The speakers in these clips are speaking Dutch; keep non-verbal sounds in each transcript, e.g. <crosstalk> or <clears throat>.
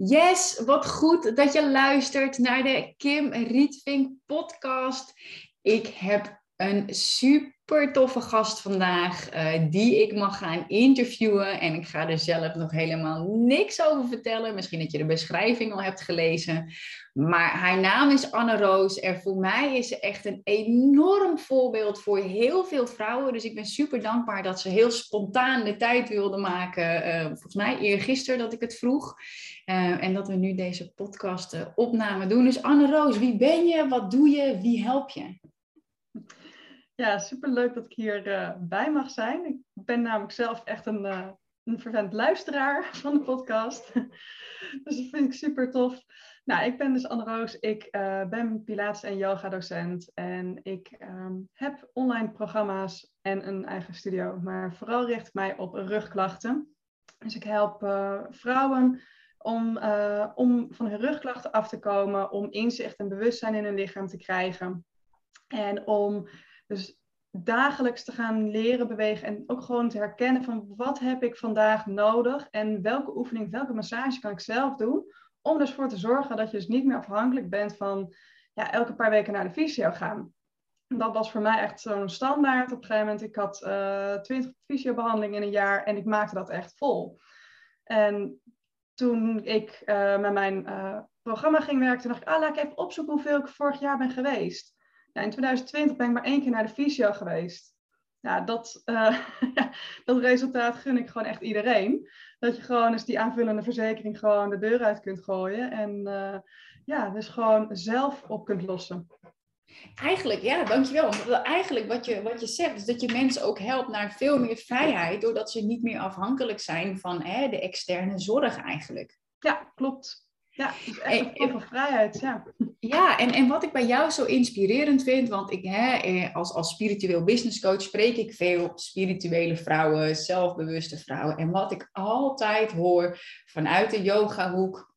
Yes, wat goed dat je luistert naar de Kim Rietvink podcast. Ik heb een super toffe gast vandaag eh, die ik mag gaan interviewen. En ik ga er zelf nog helemaal niks over vertellen. Misschien dat je de beschrijving al hebt gelezen. Maar haar naam is Anne Roos. En voor mij is ze echt een enorm voorbeeld voor heel veel vrouwen. Dus ik ben super dankbaar dat ze heel spontaan de tijd wilde maken. Uh, volgens mij eergisteren dat ik het vroeg. Uh, en dat we nu deze podcast opname doen. Dus Anne Roos, wie ben je? Wat doe je? Wie help je? Ja, superleuk dat ik hier uh, bij mag zijn. Ik ben namelijk zelf echt een, uh, een vervent luisteraar <laughs> van de podcast. <laughs> dus dat vind ik super tof. Nou, ik ben dus Anne Roos. Ik uh, ben Pilates- en yoga-docent. En ik um, heb online programma's en een eigen studio. Maar vooral richt ik mij op rugklachten. Dus ik help vrouwen om, om van hun rugklachten af te komen. Om inzicht en bewustzijn in hun lichaam te krijgen. En om dus dagelijks te gaan leren bewegen en ook gewoon te herkennen van wat heb ik vandaag nodig en welke oefening, welke massage kan ik zelf doen. Om dus voor te zorgen dat je dus niet meer afhankelijk bent van ja, elke paar weken naar de fysio gaan. Dat was voor mij echt zo'n standaard. Op een gegeven moment, ik had uh, 20 fysiobehandelingen in een jaar en ik maakte dat echt vol. En toen ik uh, met mijn uh, programma ging werken, dacht ik, ah, laat ik even opzoeken hoeveel ik vorig jaar ben geweest. Ja, in 2020 ben ik maar één keer naar de fysio geweest. Ja, dat, uh, <laughs> dat resultaat gun ik gewoon echt iedereen. Dat je gewoon eens die aanvullende verzekering gewoon de deur uit kunt gooien. En uh, ja, dus gewoon zelf op kunt lossen. Eigenlijk, ja, dankjewel. Eigenlijk wat je, wat je zegt, is dat je mensen ook helpt naar veel meer vrijheid. Doordat ze niet meer afhankelijk zijn van hè, de externe zorg eigenlijk. Ja, klopt. Ja, dus echt een van vrijheid, ja. Ja, en, en wat ik bij jou zo inspirerend vind, want ik, hè, als, als spiritueel business coach spreek ik veel spirituele vrouwen, zelfbewuste vrouwen. En wat ik altijd hoor vanuit de yogahoek,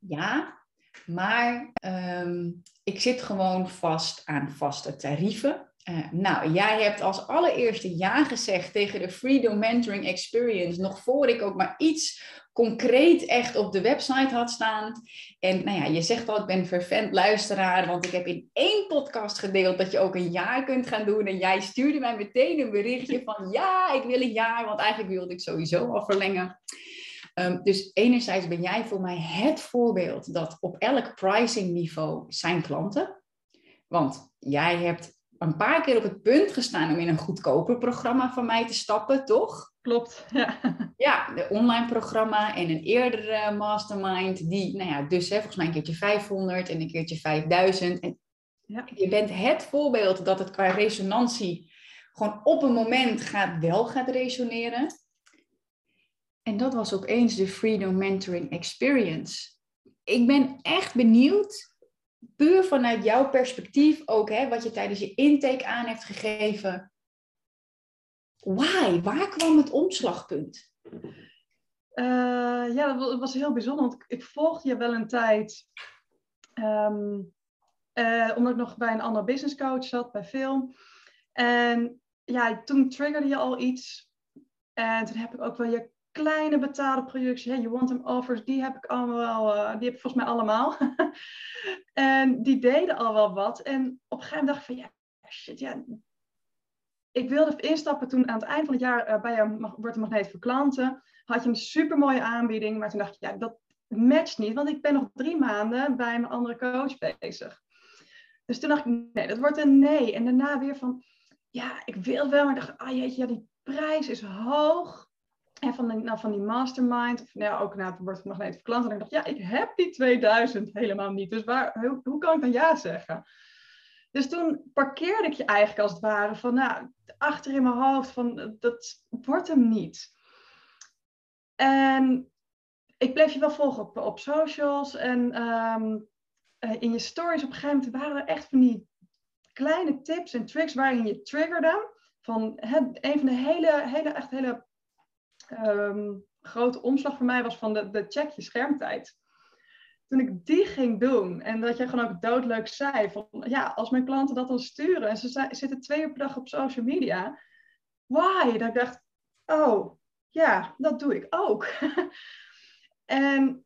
ja, maar um, ik zit gewoon vast aan vaste tarieven. Uh, nou, jij hebt als allereerste ja gezegd tegen de Freedom Mentoring Experience, nog voor ik ook maar iets concreet echt op de website had staan. En nou ja, je zegt al, ik ben vervent luisteraar, want ik heb in één podcast gedeeld dat je ook een jaar kunt gaan doen. En jij stuurde mij meteen een berichtje van <laughs> ja, ik wil een jaar, want eigenlijk wilde ik sowieso al verlengen. Um, dus enerzijds ben jij voor mij het voorbeeld dat op elk pricing niveau zijn klanten. Want jij hebt een paar keer op het punt gestaan om in een goedkoper programma van mij te stappen, toch? Klopt, ja. Ja, de online programma en een eerdere mastermind, die, nou ja, dus hè, volgens mij een keertje 500 en een keertje 5000. En ja. je bent het voorbeeld dat het qua resonantie gewoon op een moment gaat, wel gaat resoneren. En dat was opeens de Freedom Mentoring Experience. Ik ben echt benieuwd puur vanuit jouw perspectief ook, hè, wat je tijdens je intake aan hebt gegeven. Why? Waar kwam het omslagpunt? Uh, ja, dat was heel bijzonder, want ik volgde je wel een tijd. Um, uh, omdat ik nog bij een andere business coach zat, bij film. En ja, toen triggerde je al iets. En toen heb ik ook wel je kleine betaalde producties, hey, you want them offers, die heb ik allemaal, uh, die heb ik volgens mij allemaal. <laughs> en die deden al wel wat. En op een gegeven moment dacht ik van, ja, shit, ja. Ik wilde instappen toen aan het eind van het jaar uh, bij jou wordt de magneet voor klanten. Had je een super mooie aanbieding, maar toen dacht ik, ja, dat matcht niet, want ik ben nog drie maanden bij een andere coach bezig. Dus toen dacht ik, nee, dat wordt een nee. En daarna weer van, ja, ik wil wel, maar dacht, ah jeetje, ja, die prijs is hoog. Van, nou, van die mastermind, of nou, ook na het wordt nog even klant. En ik dacht, ja, ik heb die 2000 helemaal niet. Dus waar, hoe, kan ik dan ja zeggen? Dus toen parkeerde ik je eigenlijk als het ware van, nou, achter in mijn hoofd van, dat wordt hem niet. En ik bleef je wel volgen op, op socials en ehm, eh, in je stories op een gegeven moment waren er echt van die kleine tips en tricks waarin je triggerde. Van een van de hele, hele, echt hele ehm, grote omslag voor mij was van de, de check je schermtijd. Toen ik die ging doen en dat jij gewoon ook doodleuk zei van ja, als mijn klanten dat dan sturen en ze zitten twee uur per dag op social media, why? Dat ik dacht, oh ja, dat doe ik ook. <laughs> en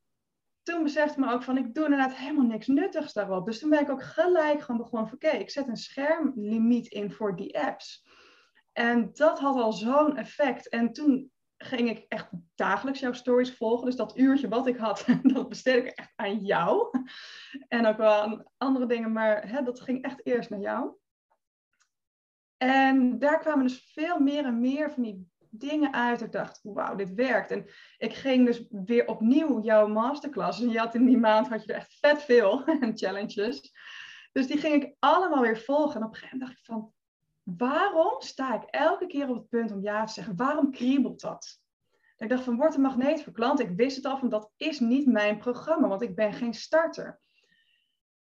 toen besefte me ook van, ik doe inderdaad helemaal niks nuttigs daarop. Dus toen ben ik ook gelijk gewoon begonnen van, oké, ik zet een schermlimiet in voor die apps. En dat had al zo'n effect. En toen ging ik echt dagelijks jouw stories volgen. Dus dat uurtje wat ik had, <laughs> dat besteed ik echt aan jou. En ook wel aan andere dingen, maar hè, dat ging echt eerst naar jou. En daar kwamen dus veel meer en meer van die dingen uit. Ik dacht, wauw, dit werkt. En ik ging dus weer opnieuw jouw masterclass. En je had in die maand had je er echt vet veel <laughs> challenges. Dus die ging ik allemaal weer volgen. En op een gegeven moment dacht ik van, waarom sta ik elke keer op het punt om ja te zeggen? Waarom kriebelt dat? Ik dacht van, word een magneet voor klanten. Ik wist het al, van dat is niet mijn programma, want ik ben geen starter.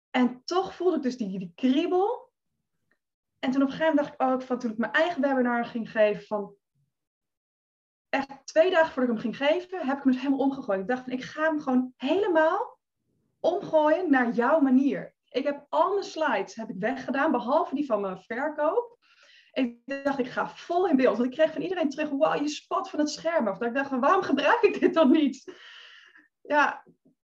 En toch voelde ik dus die, die kriebel. En toen op een gegeven moment dacht ik ook van, toen ik mijn eigen webinar ging geven, van echt twee dagen voordat ik hem ging geven, heb ik hem dus helemaal omgegooid. Ik dacht van, ik ga hem gewoon helemaal omgooien naar jouw manier. Ik heb al mijn slides heb ik weggedaan, behalve die van mijn verkoop. Ik dacht, ik ga vol in beeld. Want ik kreeg van iedereen terug, wow, je spat van het scherm af. Dat ik dacht, van, waarom gebruik ik dit dan niet? Ja,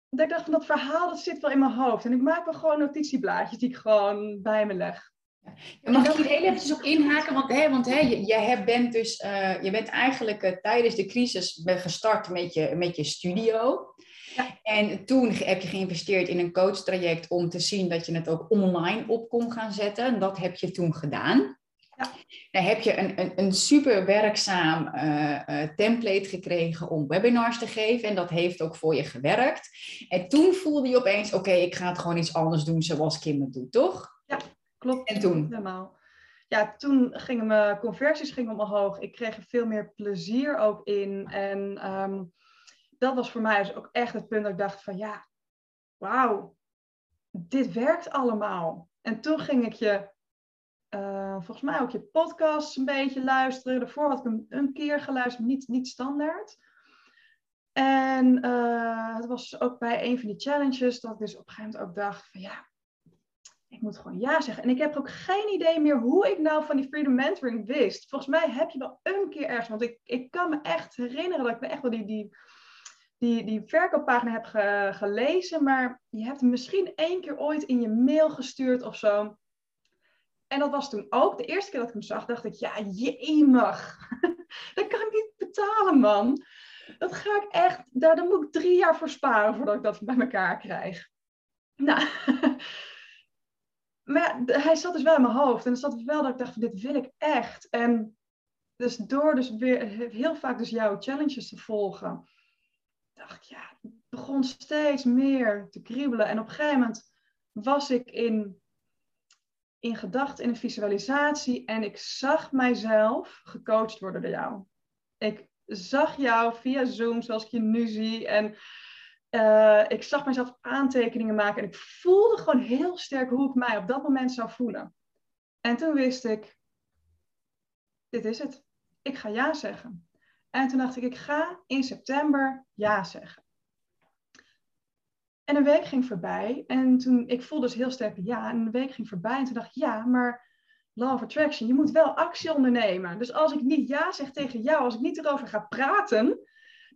dat ik dacht van dat verhaal, dat zit wel in mijn hoofd. En ik maak wel gewoon notitieblaadjes die ik gewoon bij me leg. Ja, mag ik hier heel eventjes op inhaken? Want, hè, want hè, je, je, bent dus, uh, je bent eigenlijk uh, tijdens de crisis gestart met je, met je studio. Ja. En toen heb je geïnvesteerd in een coachtraject om te zien dat je het ook online op kon gaan zetten. En dat heb je toen gedaan. Ja. Dan heb je een, een, een super werkzaam uh, template gekregen om webinars te geven. En dat heeft ook voor je gewerkt. En toen voelde je opeens, oké, ik ga het gewoon iets anders doen zoals Kim het doet, toch? Ja, klopt. En toen? Helemaal. Ja, toen gingen mijn conversies gingen omhoog. Ik kreeg er veel meer plezier ook in. En um, dat was voor mij dus ook echt het punt dat ik dacht van ja, wauw, dit werkt allemaal. En toen ging ik je uh, volgens mij ook je podcast een beetje luisteren. Daarvoor had ik hem een keer geluisterd, niet, niet standaard. En uh, het was ook bij een van die challenges dat ik dus op een gegeven moment ook dacht van ja, ik moet gewoon ja zeggen. En ik heb ook geen idee meer hoe ik nou van die Freedom Mentoring wist. Volgens mij heb je wel een keer ergens, want ik, ik kan me echt herinneren dat ik echt wel die, die, die, die verkooppagina heb gelezen, maar je hebt hem misschien één keer ooit in je mail gestuurd of zo. En dat was toen ook, de eerste keer dat ik hem zag, dacht ik, ja, jemig. <laughs> dat kan ik niet betalen, man. Dat ga ik echt, daar, daar moet ik drie jaar voor sparen voordat ik dat bij elkaar krijg. Nou, <laughs> maar hij zat dus wel in mijn hoofd. En dan zat wel dat ik dacht, dit wil ik echt. En dus door dus weer heel vaak dus jouw challenges te volgen, dacht ik, ja, het begon steeds meer te kriebelen. En op een gegeven moment was ik in in gedachten, in een visualisatie. En ik zag mijzelf gecoacht worden door jou. Ik zag jou via Zoom, zoals ik je nu zie. En uh, ik zag mijzelf aantekeningen maken. En ik voelde gewoon heel sterk hoe ik mij op dat moment zou voelen. En toen wist ik, dit is het. Ik ga ja zeggen. En toen dacht ik, ik ga in september ja zeggen. En een week ging voorbij en toen, ik voelde dus heel sterk ja, en een week ging voorbij en toen dacht ik, ja, maar law of attraction, je moet wel actie ondernemen. Dus als ik niet ja zeg tegen jou, als ik niet erover ga praten,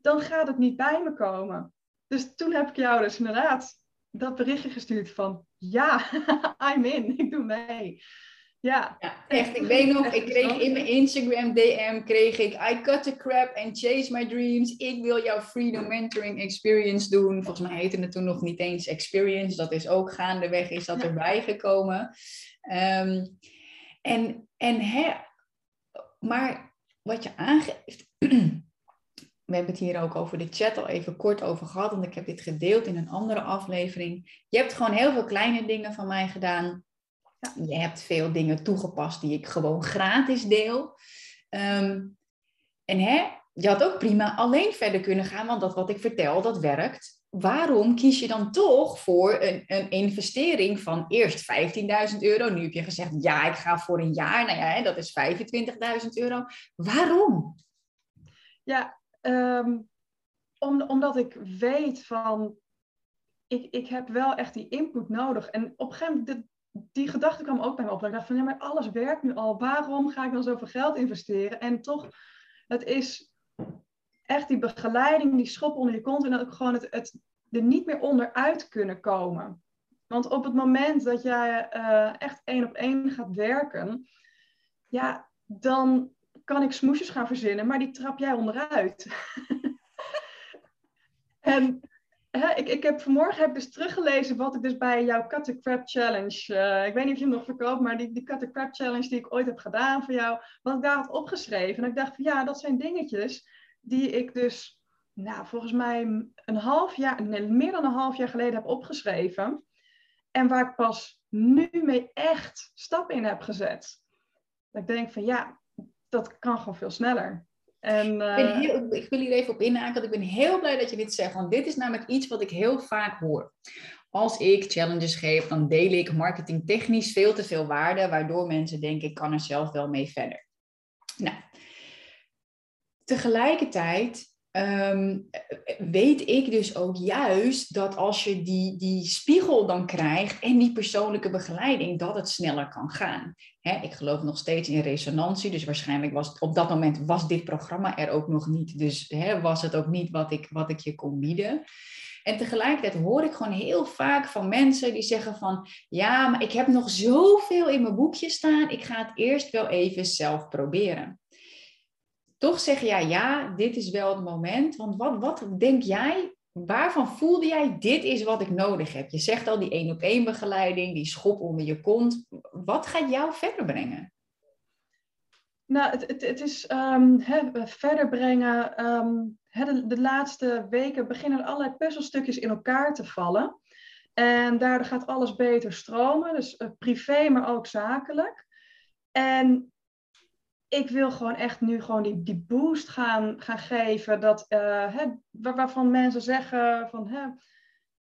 dan gaat het niet bij me komen. Dus toen heb ik jou dus inderdaad dat berichtje gestuurd van, ja, <laughs> I'm in, ik doe mee. Ja. ja. <laughs> echt. Ik weet nog, ik kreeg in mijn Instagram DM, kreeg ik, I cut the crap and chase my dreams. Ik wil jouw Freedom Mentoring Experience doen. Volgens mij heette het toen nog niet eens Experience. Dat is ook gaandeweg, is dat erbij gekomen. Ehm, en, en hè, maar wat je aangeeft, <clears throat> we hebben het hier ook over de chat al even kort over gehad, want ik heb dit gedeeld in een andere aflevering. Je hebt gewoon heel veel kleine dingen van mij gedaan je hebt veel dingen toegepast die ik gewoon gratis deel. Ehm, en hè, je had ook prima alleen verder kunnen gaan, want dat wat ik vertel, dat werkt. Waarom kies je dan toch voor een, een investering van eerst 15.000 euro? Nu heb je gezegd, ja, ik ga voor een jaar. Nou ja, dat is 25.000 euro. Waarom? Ja, ehm, om, omdat ik weet van, ik, ik heb wel echt die input nodig. En op een gegeven moment, die gedachte kwam ook bij me op. Ik dacht van, ja, maar alles werkt nu al. Waarom ga ik dan zoveel geld investeren? En toch, het is echt die begeleiding, die schop onder je kont. En dat ook gewoon het, het er niet meer onderuit kunnen komen. Want op het moment dat jij uh, echt één op één gaat werken, ja, dan kan ik smoesjes gaan verzinnen, maar die trap jij onderuit. <laughs> en ik, ik heb vanmorgen heb dus teruggelezen wat ik dus bij jouw Cut the Crap Challenge, uh, ik weet niet of je hem nog verkoopt, maar die, die Cut the Crap Challenge die ik ooit heb gedaan voor jou, wat ik daar had opgeschreven. En ik dacht van ja, dat zijn dingetjes die ik dus, nou, volgens mij een half jaar, meer dan een half jaar geleden heb opgeschreven. En waar ik pas nu mee echt stappen in heb gezet. Dat ik denk van ja, dat kan gewoon veel sneller. En, ik, ben eh, heel, ik wil hier even op inhaken, want ik ben heel blij dat je dit zegt. Want dit is namelijk iets wat ik heel vaak hoor. Als ik challenges geef, dan deel ik marketingtechnisch veel te veel waarde, waardoor mensen denken, ik kan er zelf wel mee verder. Nou, tegelijkertijd Ehm, weet ik dus ook juist dat als je die, die spiegel dan krijgt en die persoonlijke begeleiding, dat het sneller kan gaan. ik geloof nog steeds in resonantie, dus waarschijnlijk was op dat moment was dit programma er ook nog niet. Dus was het ook niet wat ik, wat ik je kon bieden. En tegelijkertijd hoor ik gewoon heel vaak van mensen die zeggen van, ja, maar ik heb nog zoveel in mijn boekje staan, ik ga het eerst wel even zelf proberen toch zeg jij, ja, dit is wel het moment. Want wat, wat denk jij, waarvan voelde jij, dit is wat ik nodig heb? Je zegt al, die één op één begeleiding, die schop onder je kont. Wat gaat jou verder brengen? Nou, het, het, het is um, verder brengen. Um, de, laatste weken beginnen allerlei puzzelstukjes in elkaar te vallen. En daardoor gaat alles beter stromen. Dus uh, privé, maar ook zakelijk. En ik wil gewoon echt nu gewoon die, die boost gaan, gaan geven. Dat, uh, hè, waarvan mensen zeggen van, hè,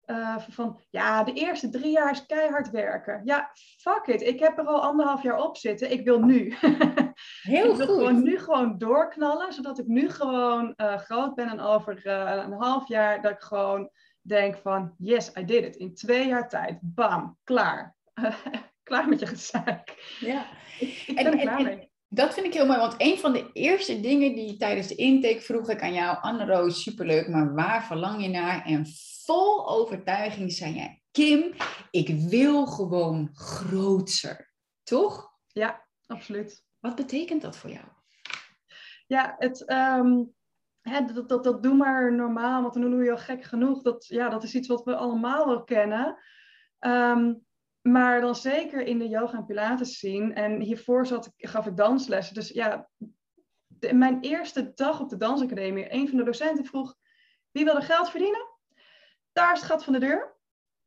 uh, van, ja, de eerste drie jaar is keihard werken. Ja, fuck it. Ik heb er al anderhalf jaar op zitten. Ik wil nu. <laughs> Heel ik wil goed. gewoon nu gewoon doorknallen, zodat ik nu gewoon uh, groot ben en over een half jaar dat ik gewoon denk van, yes, I did it. In twee jaar tijd, bam, klaar. <laughs> klaar met je gezeik. Ja. Ik, ik ben er klaar mee. Dat vind ik heel mooi, want een van de eerste dingen die tijdens de intake vroeg ik aan jou, Anne-Roos, superleuk, maar waar verlang je naar? En vol overtuiging zei jij, Kim, ik wil gewoon grootser. Toch? Ja, absoluut. Wat betekent dat voor jou? Ja, het, um, hè, dat, dat, dat doe maar normaal, want dan doe je al gek genoeg. Dat, ja, dat is iets wat we allemaal wel kennen. Um, maar dan zeker in de yoga en pilates zien. En hiervoor zat, gaf ik danslessen. Dus ja, mijn eerste dag op de dansacademie, een van de docenten vroeg, wie wil er geld verdienen? Daar is het gat van de deur.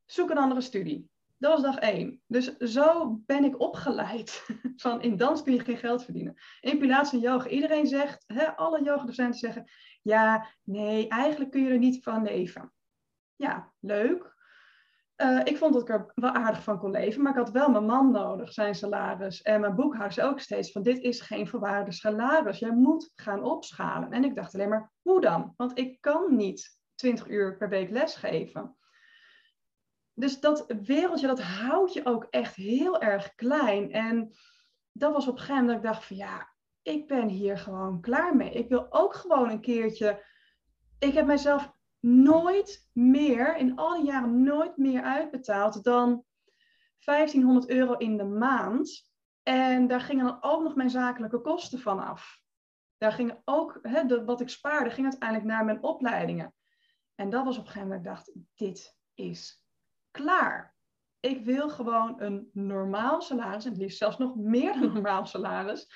Zoek een andere studie. Dat was dag één. Dus zo ben ik opgeleid. <laughs> Van in dans kun je geen geld verdienen. In pilates en yoga. Iedereen zegt, hè, alle yogadocenten zeggen, ja, nee, eigenlijk kun je er niet van leven. Ja, leuk. Uh, ik vond dat ik er wel aardig van kon leven, maar ik had wel mijn man nodig, zijn salaris. En mijn zei ook steeds van, dit is geen verwaarde salaris. Jij moet gaan opschalen. En ik dacht alleen maar, hoe dan? Want ik kan niet 20 uur per week lesgeven. Dus dat wereldje, dat houdt je ook echt heel erg klein. En dat was op een gegeven moment dat ik dacht van, ja, ik ben hier gewoon klaar mee. Ik wil ook gewoon een keertje... Ik heb mijzelf nooit meer, in al die jaren nooit meer uitbetaald dan 1500 euro in de maand. En daar gingen dan ook nog mijn zakelijke kosten van af. Daar ging ook, hè, wat ik spaarde, ging uiteindelijk naar mijn opleidingen. En dat was op een gegeven moment, ik dacht, dit is klaar. Ik wil gewoon een normaal salaris, en het liefst zelfs nog meer dan een <laughs> normaal salaris,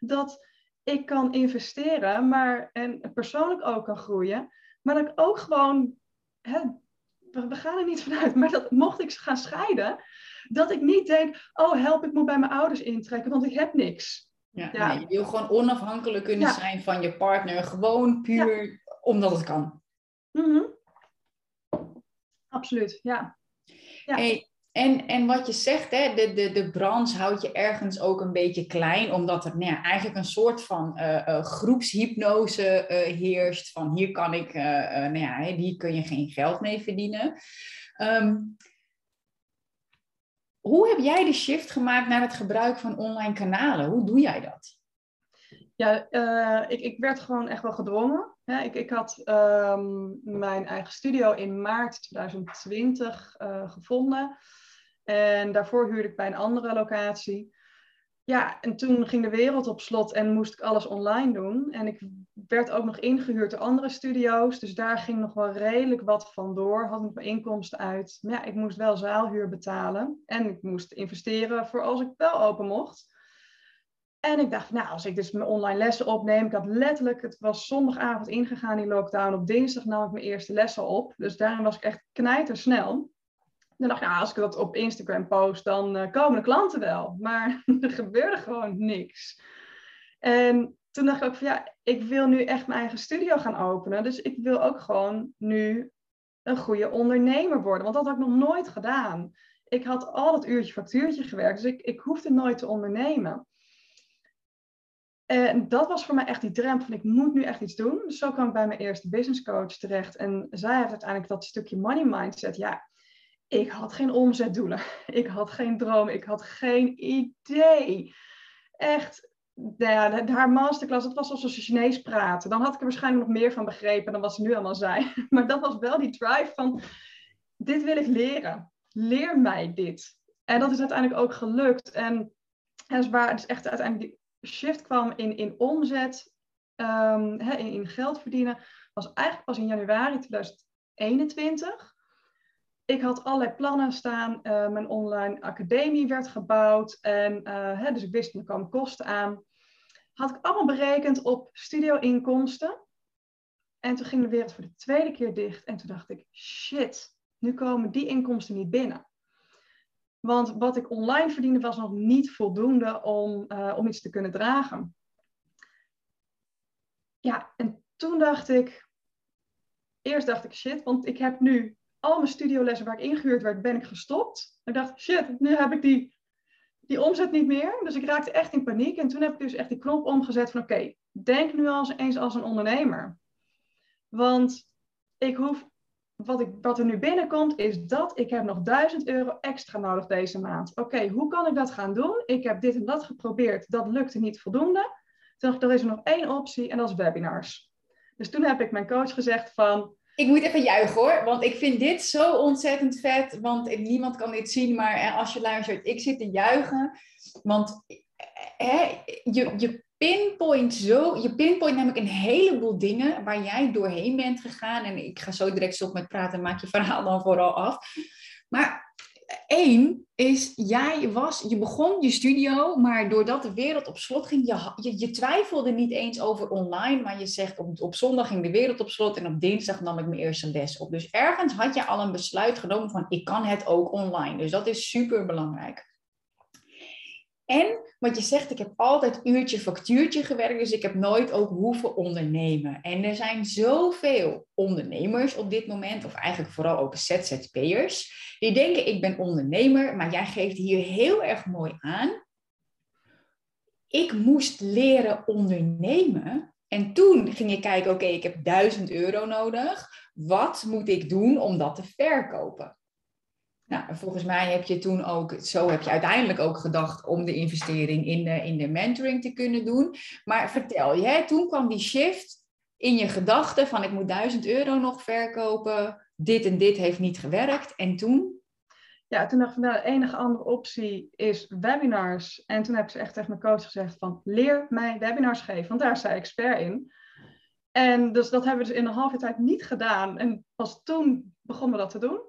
dat ik kan investeren, maar en persoonlijk ook kan groeien. Maar dat ik ook gewoon, hè, we, gaan er niet vanuit, maar dat mocht ik gaan scheiden, dat ik niet denk, oh help, ik moet bij mijn ouders intrekken, want ik heb niks. Ja, Ja. nee, je wil gewoon onafhankelijk kunnen Ja. zijn van je partner. Gewoon puur omdat het kan. Mhm. Absoluut, ja. Ja. Hey, en, en wat je zegt, hè, de, de, de branche houdt je ergens ook een beetje klein, omdat er nou eigenlijk een soort van eh, eh, groepshypnose eh, heerst. Van hier kan ik, nou ja, hier kun je geen geld mee verdienen. Ehm, hoe heb jij de shift gemaakt naar het gebruik van online kanalen? Hoe doe jij dat? Ja, ik, ik werd gewoon echt wel gedwongen. Ik, ik had ehm, mijn eigen studio in maart 2020 eh, gevonden. En daarvoor huurde ik bij een andere locatie. Ja, en toen ging de wereld op slot en moest ik alles online doen. En ik werd ook nog ingehuurd door andere studio's. Dus daar ging nog wel redelijk wat van door. Had ik mijn inkomsten uit. Maar ja, ik moest wel zaalhuur betalen. En ik moest investeren voor als ik wel open mocht. En ik dacht, nou, als ik dus mijn online lessen opneem. Ik had letterlijk, het was zondagavond ingegaan, die lockdown. Op dinsdag nam ik mijn eerste lessen op. Dus daarin was ik echt knijtersnel. Dan dacht ik, nou, als ik dat op Instagram post, dan eh, komen de klanten wel. Maar <laughs> er gebeurde gewoon niks. En toen dacht ik ook van, ja, ik wil nu echt mijn eigen studio gaan openen. Dus ik wil ook gewoon nu een goede ondernemer worden. Want dat had ik nog nooit gedaan. Ik had al dat uurtje factuurtje gewerkt. Dus ik, ik hoefde nooit te ondernemen. En dat was voor mij echt die drempel van ik moet nu echt iets doen. Dus zo kwam ik bij mijn eerste business coach terecht. En zij heeft uiteindelijk dat stukje money mindset. Ja, ik had geen omzetdoelen. Ik had geen droom. Ik had geen idee. Echt, nou ja, haar masterclass, dat was alsof ze Chinees praten. Dan had ik er waarschijnlijk nog meer van begrepen dan wat ze nu allemaal zei. <laughs> Maar dat was wel die drive van, dit wil ik leren. Leer mij dit. En dat is uiteindelijk ook gelukt. En dat is waar dus echt uiteindelijk die shift kwam in, in omzet, hè, in, in geld verdienen, was eigenlijk pas in januari 2021. Ik had allerlei plannen staan. eh, mijn online academie werd gebouwd. En eh, hè, dus ik wist, er kwamen kosten aan. Had ik allemaal berekend op studio-inkomsten. En toen ging de wereld voor de tweede keer dicht. En toen dacht ik, shit, nu komen die inkomsten niet binnen. Want wat ik online verdiende was nog niet voldoende om, eh, om iets te kunnen dragen. Ja, en toen dacht ik, eerst dacht ik shit, want ik heb nu al mijn studiolessen waar ik ingehuurd werd, ben ik gestopt. Ik dacht, shit, nu heb ik die, die omzet niet meer. Dus ik raakte echt in paniek. En toen heb ik dus echt die knop omgezet van, oké, denk nu als, eens als een ondernemer. Want ik hoef, wat, ik, wat er nu binnenkomt, is dat ik heb nog 1000 euro extra nodig deze maand. Oké, hoe kan ik dat gaan doen? Ik heb dit en dat geprobeerd, dat lukte niet voldoende. Toen dacht ik, er is er nog één optie en dat is webinars. Dus toen heb ik mijn coach gezegd van, Ik moet even juichen hoor, want ik vind dit zo ontzettend vet. Want niemand kan dit zien, maar eh, als je luistert, ik zit te juichen. Want eh, hè, je, je pinpoint zo, je pinpoint namelijk een heleboel dingen waar jij doorheen bent gegaan. En ik ga zo direct stop met praten, maak je verhaal dan vooral af. Maar één is, jij was, je begon je studio, maar doordat de wereld op slot ging, je, je twijfelde niet eens over online, maar je zegt op, op zondag ging de wereld op slot en op dinsdag nam ik mijn eerste les op. Dus ergens had je al een besluit genomen van, ik kan het ook online. Dus dat is super belangrijk. En wat je zegt, ik heb altijd uurtje factuurtje gewerkt, dus ik heb nooit ook hoeven ondernemen. En er zijn zoveel ondernemers op dit moment, of eigenlijk vooral ook ZZP'ers, die denken ik ben ondernemer, maar jij geeft hier heel erg mooi aan. Ik moest leren ondernemen. En toen ging je kijken, oké, ik heb 1000 euro nodig. Wat moet ik doen om dat te verkopen? Nou, en volgens mij heb je toen ook, zo heb je uiteindelijk ook gedacht om de investering in de, in de mentoring te kunnen doen. Maar vertel je, toen kwam die shift in je gedachten van ik moet 1000 euro nog verkopen, dit en dit heeft niet gewerkt. En toen? Ja, toen dacht ik, nou, de enige andere optie is webinars. En toen heb ik ze echt tegen mijn coach gezegd van, leer mij webinars geven, want daar zij expert in. En dus dat hebben we dus in een halve tijd niet gedaan. En pas toen begonnen we dat te doen.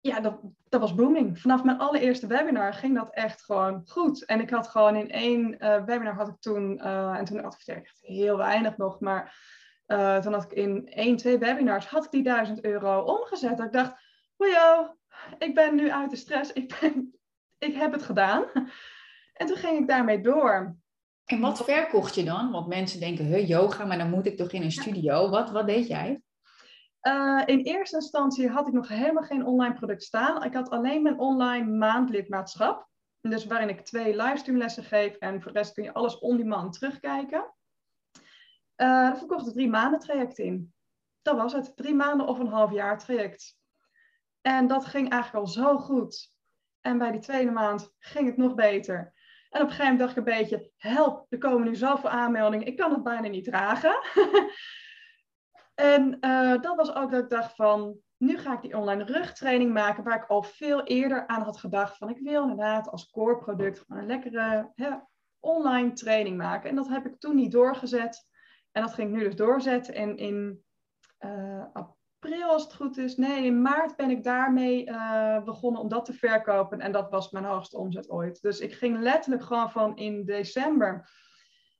Ja, dat, dat was booming. Vanaf mijn allereerste webinar ging dat echt gewoon goed. En ik had gewoon in één eh, webinar had ik toen, eh, en toen adverteerde ik echt heel weinig nog, maar eh, toen had ik in één, twee webinars, had ik die 1000 euro omgezet. Dat ik dacht, joh, ik ben nu uit de stress, ik, ben, ik heb het gedaan. En toen ging ik daarmee door. En wat verkocht je dan? Want mensen denken, huh, yoga, maar dan moet ik toch in een studio. Wat, wat deed jij? Uh, in eerste instantie had ik nog helemaal geen online product staan. Ik had alleen mijn online maandlidmaatschap. Dus waarin ik twee livestreamlessen geef en voor de rest kun je alles on-demand terugkijken. Uh, daar verkocht ik drie maanden traject in. Dat was het, drie maanden of een half jaar traject. En dat ging eigenlijk al zo goed. En bij die tweede maand ging het nog beter. En op een gegeven moment dacht ik een beetje, help, er komen nu zoveel aanmeldingen, ik kan het bijna niet dragen. <laughs> en uh, dat was ook dat ik dacht van, nu ga ik die online rugtraining maken, waar ik al veel eerder aan had gedacht van, ik wil inderdaad als core product een lekkere hè, online training maken. En dat heb ik toen niet doorgezet. En dat ging ik nu dus doorzetten. En in uh, april, als het goed is. Nee, in maart ben ik daarmee uh, begonnen om dat te verkopen. En dat was mijn hoogste omzet ooit. Dus ik ging letterlijk gewoon van in december.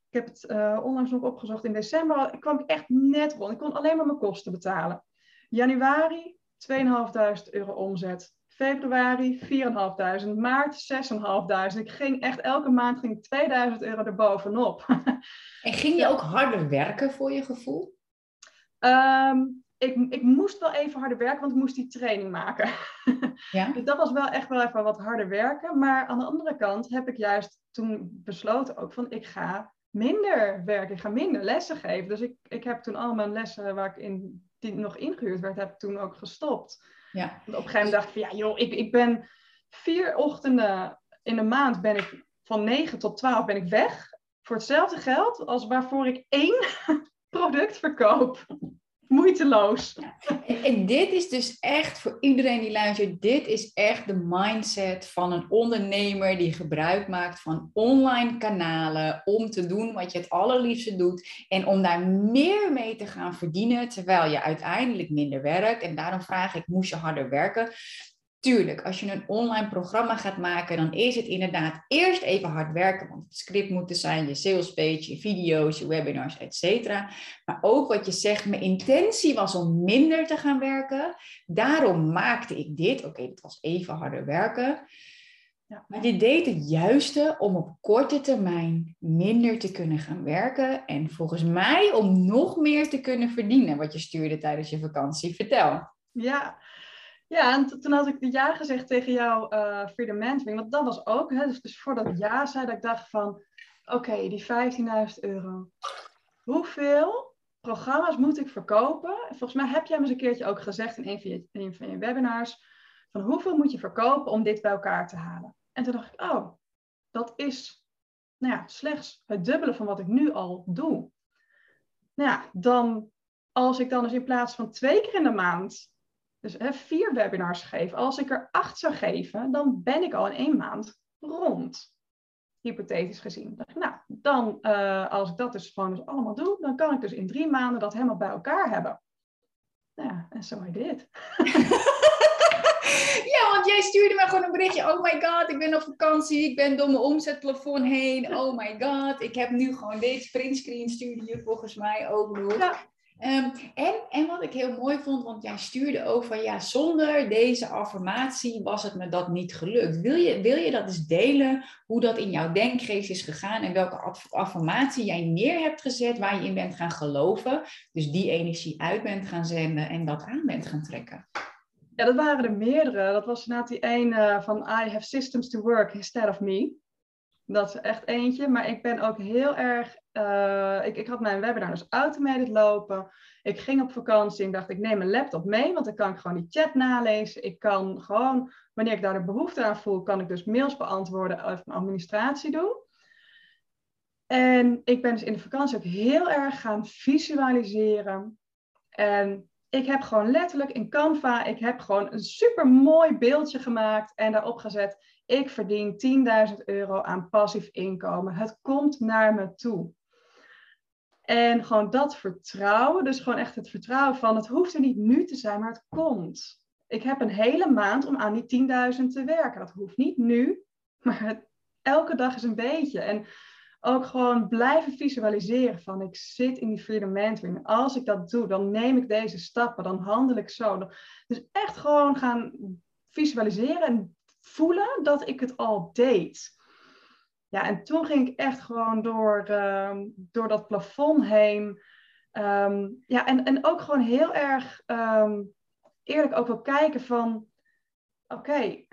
Ik heb het uh, onlangs nog opgezocht. In december kwam ik echt net rond. Ik kon alleen maar mijn kosten betalen. Januari 2.500 euro omzet. Februari 4.500. Maart 6.500. Ik ging echt elke maand ging 2000 euro erbovenop. <laughs> en ging je ook harder werken voor je gevoel? Um, ik, ik moest wel even harder werken, want ik moest die training maken. <laughs> Ja? dus dat was wel echt wel even wat harder werken. Maar aan de andere kant heb ik juist toen besloten ook van ik ga minder werken, ik ga minder lessen geven. Dus ik, ik heb toen al mijn lessen waar ik in, die nog ingehuurd werd, heb ik toen ook gestopt. Ja. Want op een gegeven moment dacht ik van ja joh, ik, ik ben vier ochtenden in de maand ben ik van 9 tot 12 ben ik weg. Voor hetzelfde geld als waarvoor ik één <laughs> product verkoop moeiteloos. En, dit is dus echt voor iedereen die luistert, dit is echt de mindset van een ondernemer die gebruik maakt van online kanalen om te doen wat je het allerliefste doet en om daar meer mee te gaan verdienen terwijl je uiteindelijk minder werkt. En daarom vraag ik, moest je harder werken? Tuurlijk, als je een online programma gaat maken, dan is het inderdaad eerst even hard werken, want het script moet er zijn, je salespage, je video's, je webinars, etc. Maar ook wat je zegt, mijn intentie was om minder te gaan werken. Daarom maakte ik dit. Oké, het was even harder werken. Ja. Maar je deed het juiste om op korte termijn minder te kunnen gaan werken. En volgens mij om nog meer te kunnen verdienen, wat je stuurde tijdens je vakantie. Vertel. Ja, ja, en toen had ik de ja gezegd tegen jou uh, Freedom Mentoring. Want dat was ook, hè, dus, dus voordat ik ja zei, dat ik dacht van... Oké, die 15.000 euro. Hoeveel programma's moet ik verkopen? Volgens mij heb jij me eens een keertje ook gezegd in een van je, in een van je webinars... van hoeveel moet je verkopen om dit bij elkaar te halen? En toen dacht ik, oh, dat is nou ja, slechts het dubbele van wat ik nu al doe. Nou ja, dan als ik dan dus in plaats van twee keer in de maand dus hè, vier webinars geven. Als ik er acht zou geven, dan ben ik al in één maand rond. Hypothetisch gezien. Nou, dan uh, als ik dat dus gewoon dus allemaal doe, dan kan ik dus in drie maanden dat helemaal bij elkaar hebben. Nou ja, en zo I did. <laughs> ja, want jij stuurde me gewoon een berichtje. Oh my god, ik ben op vakantie. Ik ben door mijn omzetplafond heen. Oh my god, ik heb nu gewoon deze printscreen stuurde je volgens mij ook nog. Ja. Ehm, en, wat ik heel mooi vond, want jij stuurde ook van ja, zonder deze affirmatie was het me dat niet gelukt. Wil je, wil je dat eens delen, hoe dat in jouw denkgeest is gegaan en welke affirmatie jij neer hebt gezet waar je in bent gaan geloven, dus die energie uit bent gaan zenden en dat aan bent gaan trekken? Ja, dat waren er meerdere. Dat was inderdaad die ene van I have systems to work instead of me. Dat is echt eentje. Maar ik ben ook heel erg. Uh, ik, ik had mijn webinar dus automated lopen. Ik ging op vakantie en dacht, ik neem mijn laptop mee, want dan kan ik gewoon die chat nalezen. Ik kan gewoon, wanneer ik daar de behoefte aan voel, kan ik dus mails beantwoorden of mijn administratie doen. En ik ben dus in de vakantie ook heel erg gaan visualiseren. En ik heb gewoon letterlijk in Canva, ik heb gewoon een super mooi beeldje gemaakt en daarop gezet ik verdien 10.000 euro aan passief inkomen. Het komt naar me toe. En gewoon dat vertrouwen, dus gewoon echt het vertrouwen van het hoeft er niet nu te zijn, maar het komt. Ik heb een hele maand om aan die 10.000 te werken. Dat hoeft niet nu, maar elke dag is een beetje. En ook gewoon blijven visualiseren van ik zit in die freedom mentoring. Als ik dat doe, dan neem ik deze stappen, dan handel ik zo. Dus echt gewoon gaan visualiseren en voelen dat ik het al deed. Ja, en toen ging ik echt gewoon door, ehm, door dat plafond heen. Ehm, ja, en, en ook gewoon heel erg ehm, eerlijk ook wel kijken van... Oké,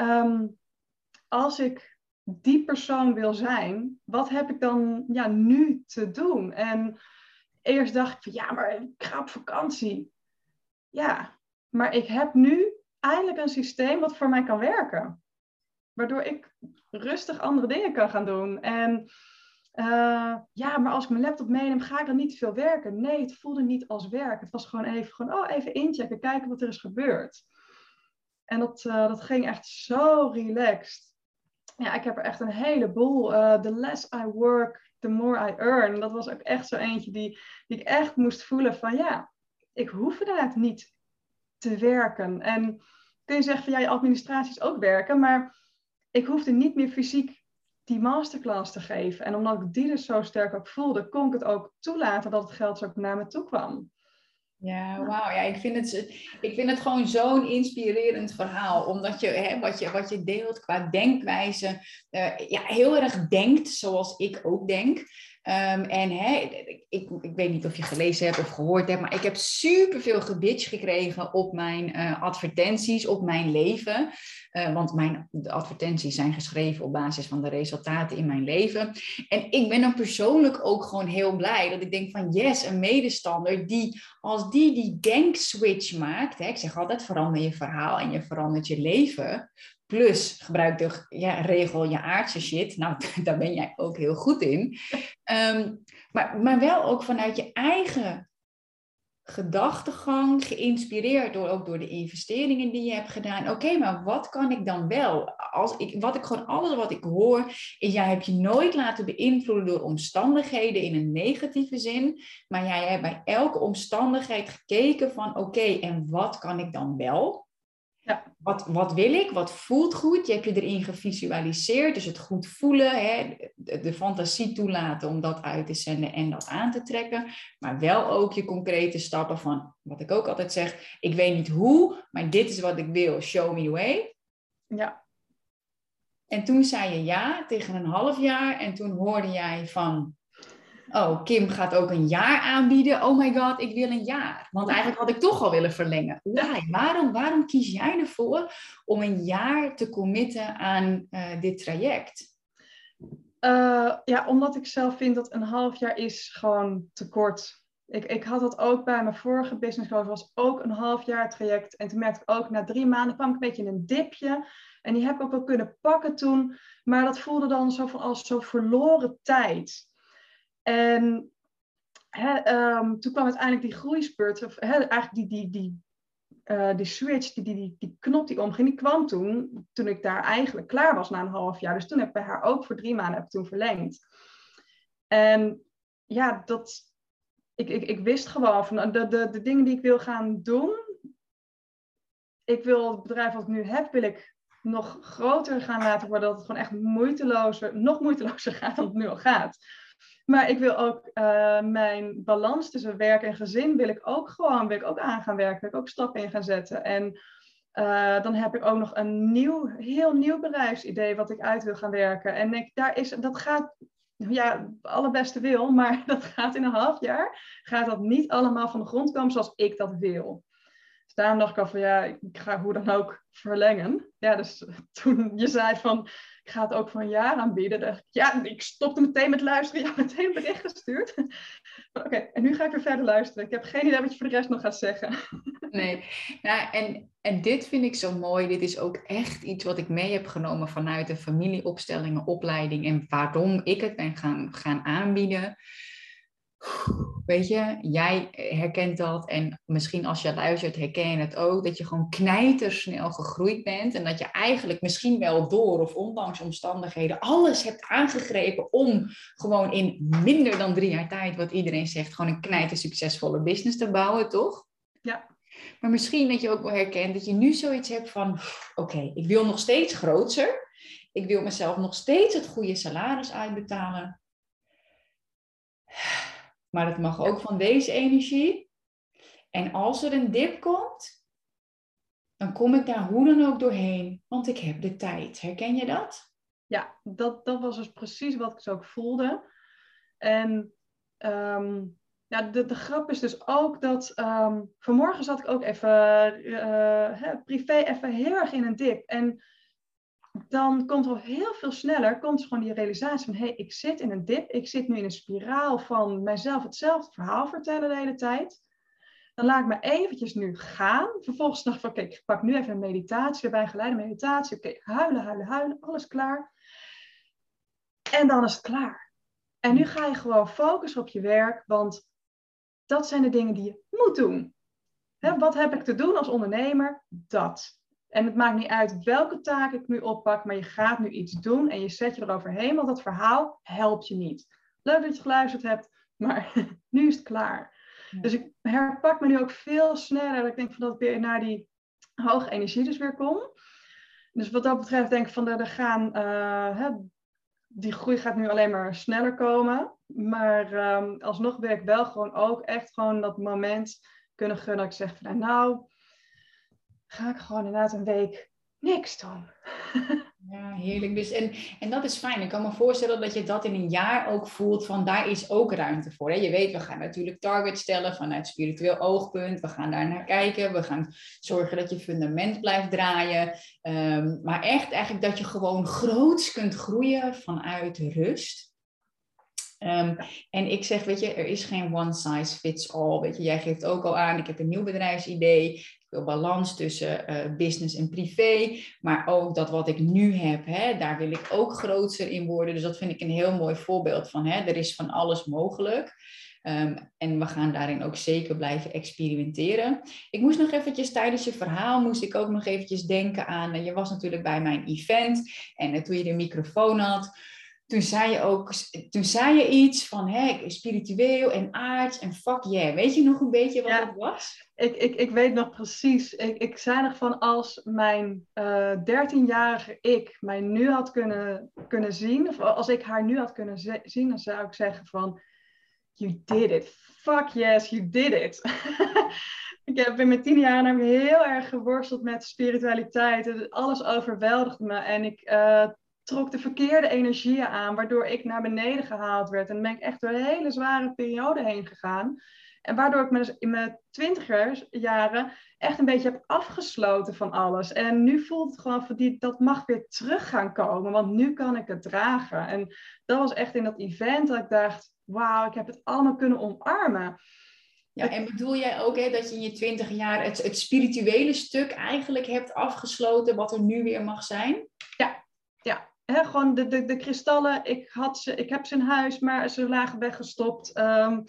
als ik die persoon wil zijn, wat heb ik dan ja, nu te doen? En eerst dacht ik van ja, maar ik ga op vakantie. Ja, maar ik heb nu eindelijk een systeem wat voor mij kan werken. Waardoor ik rustig andere dingen kan gaan doen. En uh, ja, maar als ik mijn laptop meeneem, ga ik dan niet veel werken. Nee, het voelde niet als werk. Het was gewoon even, gewoon, oh, even inchecken, kijken wat er is gebeurd. En dat, uh, dat ging echt zo relaxed. Ja, ik heb er echt een heleboel. Uh, the less I work, the more I earn. Dat was ook echt zo eentje die, die ik echt moest voelen van ja, ik hoef inderdaad niet te werken. En kun je zeggen van ja, je ook werken, maar ik hoefde niet meer fysiek die masterclass te geven. En omdat ik die dus zo sterk ook voelde, kon ik het ook toelaten dat het geld zo naar me toe kwam. Ja, wauw. Ja, ik, vind het, ik vind het gewoon zo'n inspirerend verhaal. Omdat je, hè, wat, je wat je deelt qua denkwijze, uh, ja, heel erg denkt zoals ik ook denk. Um, en ik, ik weet niet of je gelezen hebt of gehoord hebt, maar ik heb superveel gebitch gekregen op mijn uh, advertenties, op mijn leven. Uh, want mijn de advertenties zijn geschreven op basis van de resultaten in mijn leven. En ik ben dan persoonlijk ook gewoon heel blij dat ik denk van yes, een medestander die als die die denkswitch maakt. Hè, ik zeg altijd verander je verhaal en je verandert je leven. Plus gebruik de ja, regel je aardse shit. Nou, <laughs> daar ben jij ook heel goed in. Ehm, maar, maar wel ook vanuit je eigen gedachtegang, geïnspireerd door, ook door de investeringen die je hebt gedaan. Oké, maar wat kan ik dan wel? Als ik, wat ik gewoon, alles wat ik hoor, is jij hebt je nooit laten beïnvloeden door omstandigheden in een negatieve zin. Maar jij hebt bij elke omstandigheid gekeken van oké, en wat kan ik dan wel? Ja. Wat, wat wil ik? Wat voelt goed? Je hebt je erin gevisualiseerd. Dus het goed voelen, hè? De, de, fantasie toelaten om dat uit te zenden en dat aan te trekken. Maar wel ook je concrete stappen van, wat ik ook altijd zeg, ik weet niet hoe, maar dit is wat ik wil. Show me the way. Ja. En toen zei je ja tegen een half jaar en toen hoorde jij van, oh, Kim gaat ook een jaar aanbieden. Oh my god, ik wil een jaar. Want eigenlijk had ik toch al willen verlengen. Why? Waarom, waarom kies jij ervoor om een jaar te committen aan uh, dit traject? Uh, ja, omdat ik zelf vind dat een half jaar is gewoon te kort. Ik, ik had dat ook bij mijn vorige business coach, was ook een half jaar traject. En toen merkte ik ook, na drie maanden kwam ik een beetje in een dipje. En die heb ik ook wel kunnen pakken toen. Maar dat voelde dan zo van als zo verloren tijd. En um, toen kwam uiteindelijk die groeispurt, of eigenlijk die, die, die, die switch, die, die, die, die knop die omging, die kwam toen, toen ik daar eigenlijk klaar was na een half jaar. Dus toen heb ik bij haar ook voor drie maanden heb ik toen verlengd. En ja, dat, ik, ik, ik wist gewoon van de, de, de dingen die ik wil gaan doen. Ik wil het bedrijf wat ik nu heb, wil ik nog groter gaan laten worden. Dat het gewoon echt moeitelozer, nog moeitelozer <laughs> gaat dan het nu al gaat. Maar ik wil ook uh, mijn balans tussen werk en gezin wil ik ook gewoon wil ik ook aan gaan werken, wil ik ook stappen in gaan zetten. En uh, dan heb ik ook nog een nieuw, heel nieuw bedrijfsidee wat ik uit wil gaan werken. En daar is, dat gaat, ja, allerbeste wil, maar <laughs> dat gaat in een half jaar, gaat dat niet allemaal van de grond komen zoals ik dat wil. Dus daarom dacht ik al van ja, ik ga hoe dan ook verlengen. Ja, dus <laughs> toen je zei van ik ga het ook een jaar aanbieden. Ja, ik stopte meteen met luisteren. Had meteen een bericht gestuurd. Oké, en nu ga ik weer verder luisteren. Ik heb geen idee wat je voor de rest nog gaat zeggen. Nee, nou, en, en dit vind ik zo mooi. Dit is ook echt iets wat ik mee heb genomen vanuit de familieopstellingen, opleiding en waarom ik het ben gaan, gaan aanbieden. Weet je, jij herkent dat en misschien als je luistert herken je het ook, dat je gewoon knijtersnel gegroeid bent en dat je eigenlijk misschien wel door of ondanks omstandigheden alles hebt aangegrepen om gewoon in minder dan drie jaar tijd, wat iedereen zegt, gewoon een knijter succesvolle business te bouwen, toch? Ja. Maar misschien dat je ook wel herkent dat je nu zoiets hebt van, oké, ik wil nog steeds groter, ik wil mezelf nog steeds het goede salaris uitbetalen maar het mag ook van deze energie. En als er een dip komt, dan kom ik daar hoe dan ook doorheen, want ik heb de tijd. Herken je dat? ja dat, dat was dus precies wat ik zo ook voelde. En ehm, ja, de, de grap is dus ook dat ehm, vanmorgen zat ik ook even uh, privé even heel erg in een dip. En dan komt er heel veel sneller komt gewoon die realisatie van hé, hey, ik zit in een dip, ik zit nu in een spiraal van mijzelf hetzelfde verhaal vertellen de hele tijd. Dan laat ik me eventjes nu gaan. Vervolgens dacht ik oké, ik pak nu even een meditatie erbij, geleide meditatie. Oké, huilen, huilen, huilen, alles klaar. En dan is het klaar. En nu ga je gewoon focussen op je werk, want dat zijn de dingen die je moet doen. wat heb ik te doen als ondernemer? Dat. En het maakt niet uit welke taak ik nu oppak, maar je gaat nu iets doen en je zet je eroverheen, want dat verhaal helpt je niet. Leuk dat je geluisterd hebt, maar <laughs> nu is het klaar. Dus ik herpak me nu ook veel sneller. Ik denk van dat ik weer naar die hoge energie dus weer kom. Dus wat dat betreft denk ik van er gaan, uh, die groei gaat nu alleen maar sneller komen. Maar um, alsnog wil ik wel gewoon ook echt gewoon dat moment kunnen gunnen. Dat ik zeg van nou, ga ik gewoon inderdaad een week niks doen. <laughs> Ja, heerlijk. Dus en, en dat is fijn. Ik kan me voorstellen dat je dat in een jaar ook voelt van daar is ook ruimte voor. Hè? Je weet, we gaan natuurlijk targets stellen vanuit spiritueel oogpunt. We gaan daar naar kijken. We gaan zorgen dat je fundament blijft draaien. Um, maar echt eigenlijk dat je gewoon groots kunt groeien vanuit rust. Um, en ik zeg, weet je, er is geen one size fits all. Weet je, jij geeft ook al aan, ik heb een nieuw bedrijfsidee. Balans tussen uh, business en privé. Maar ook dat wat ik nu heb, hè, daar wil ik ook groter in worden. Dus dat vind ik een heel mooi voorbeeld van, hè, er is van alles mogelijk. Um, en we gaan daarin ook zeker blijven experimenteren. Ik moest nog eventjes tijdens je verhaal, moest ik ook nog eventjes denken aan, uh, je was natuurlijk bij mijn event en uh, toen je de microfoon had, toen zei je ook, toen zei je iets van hè, spiritueel en aards en fuck yeah. Weet je nog een beetje wat ja, dat was? Ik, ik, ik weet nog precies. Ik, ik zei nog van als mijn uh, eh, 13-jarige ik mij nu had kunnen, kunnen zien, of als ik haar nu had kunnen zien, dan zou ik zeggen van you did it. Fuck yes, you did it. <laughs> ik heb in mijn tien jaar heel erg geworsteld met spiritualiteit. Alles overweldigde me en ik... Uh, trok de verkeerde energieën aan, waardoor ik naar beneden gehaald werd. En dan ben ik echt door een hele zware periode heen gegaan. En waardoor ik me dus in mijn twintiger jaren echt een beetje heb afgesloten van alles. En nu voelt het gewoon van die, dat mag weer terug gaan komen, want nu kan ik het dragen. En dat was echt in dat event dat ik dacht, wauw, ik heb het allemaal kunnen omarmen. Ja, en bedoel jij ook hè, dat je in je twintig jaar het, het spirituele stuk eigenlijk hebt afgesloten, wat er nu weer mag zijn? Ja, gewoon de, de, de kristallen, ik, had ze, ik heb ze in huis, maar ze lagen weggestopt. Um,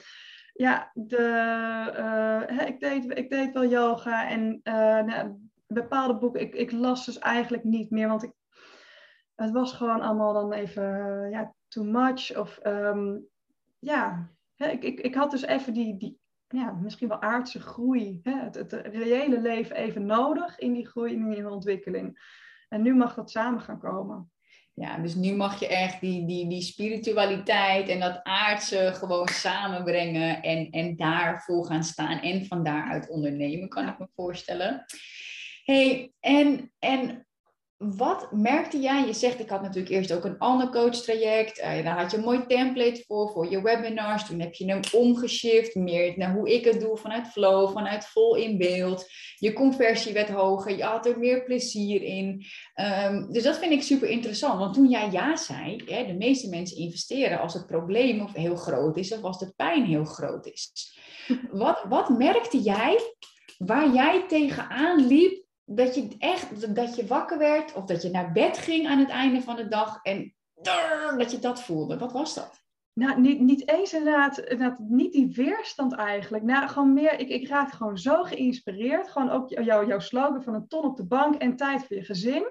ja, de, uh, ik, deed, ik deed wel yoga en uh, nou, bepaalde boeken, ik, ik las dus eigenlijk niet meer, want ik, het was gewoon allemaal dan even uh, ja, too much. Of um, ja, ik, ik, ik had dus even die, die ja, misschien wel aardse groei, het, het reële leven even nodig in die groei, in die ontwikkeling. En nu mag dat samen gaan komen. Ja, dus nu mag je echt die, die, die spiritualiteit en dat aardse gewoon samenbrengen en, en daarvoor gaan staan en van daaruit ondernemen, kan ik me voorstellen. hey, en, en wat merkte jij? Je zegt, ik had natuurlijk eerst ook een ander coachtraject. Uh, daar had je een mooi template voor, voor je webinars. Toen heb je hem omgeshift, meer naar hoe ik het doe, vanuit flow, vanuit vol in beeld. Je conversie werd hoger, je had er meer plezier in. Um, dus dat vind ik super interessant. Want toen jij ja zei, hè, de meeste mensen investeren als het probleem of heel groot is of als de pijn heel groot is. <laughs> Wat, wat merkte jij waar jij tegenaan liep dat je echt dat je wakker werd of dat je naar bed ging aan het einde van de dag en dat je dat voelde. Wat was dat? Nou, niet, niet eens inderdaad, inderdaad, niet die weerstand eigenlijk. Nou, gewoon meer, ik, ik raak gewoon zo geïnspireerd. Gewoon ook jou, jouw slogan van een ton op de bank en tijd voor je gezin.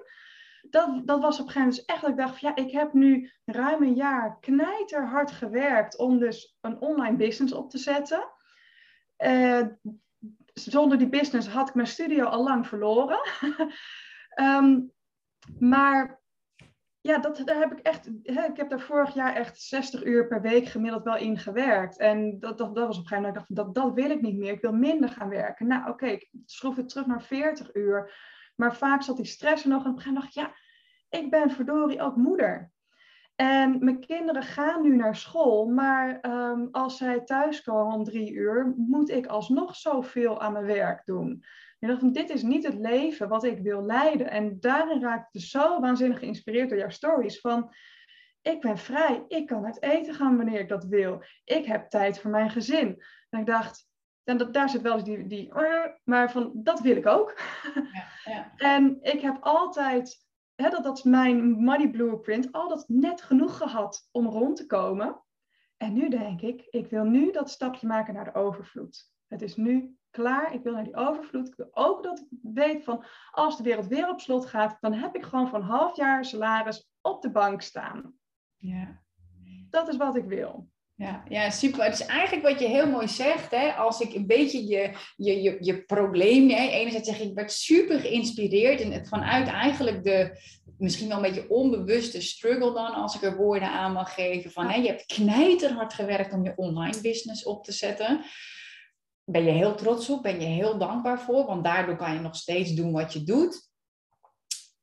Dat, dat was op een gegeven moment dus echt dat ik dacht van ja, ik heb nu ruim een jaar knijterhard gewerkt om dus een online business op te zetten. Uh, zonder die business had ik mijn studio al lang verloren. <laughs> Ehm, maar ja, dat, daar heb ik echt. Hè, ik heb daar vorig jaar echt 60 uur per week gemiddeld wel in gewerkt. En dat, dat, was op een gegeven moment. Ik dacht, dat, dat wil ik niet meer. Ik wil minder gaan werken. Nou, oké, ik schroef het terug naar 40 uur. Maar vaak zat die stress er nog. En op een gegeven moment dacht ik, ja, ik ben verdorie ook moeder. En mijn kinderen gaan nu naar school, maar ehm, als zij thuiskomen om drie uur, moet ik alsnog zoveel aan mijn werk doen. Ik dacht van, dit is niet het leven wat ik wil leiden. En daarin raak ik dus zo waanzinnig geïnspireerd door jouw stories van, ik ben vrij, ik kan uit eten gaan wanneer ik dat wil. Ik heb tijd voor mijn gezin. En ik dacht, en dat, daar zit wel eens die, die, maar van, dat wil ik ook. Ja, ja. <laughs> en ik heb altijd hè, dat, dat is mijn money blueprint, al dat net genoeg gehad om rond te komen. En nu denk ik, ik wil nu dat stapje maken naar de overvloed. Het is nu klaar, ik wil naar die overvloed. Ik wil ook dat ik weet van, als de wereld weer op slot gaat, dan heb ik gewoon van half jaar salaris op de bank staan. Ja. Dat is wat ik wil. Ja, ja, super. Het is eigenlijk wat je heel mooi zegt. Hè? Als ik een beetje je, je, je, je probleem. Hè? Enerzijds zeg ik, ik werd super geïnspireerd. En het vanuit eigenlijk de misschien wel een beetje onbewuste struggle dan, als ik er woorden aan mag geven. Van hè, je hebt knijterhard gewerkt om je online business op te zetten. Ben je heel trots op, ben je heel dankbaar voor, want daardoor kan je nog steeds doen wat je doet.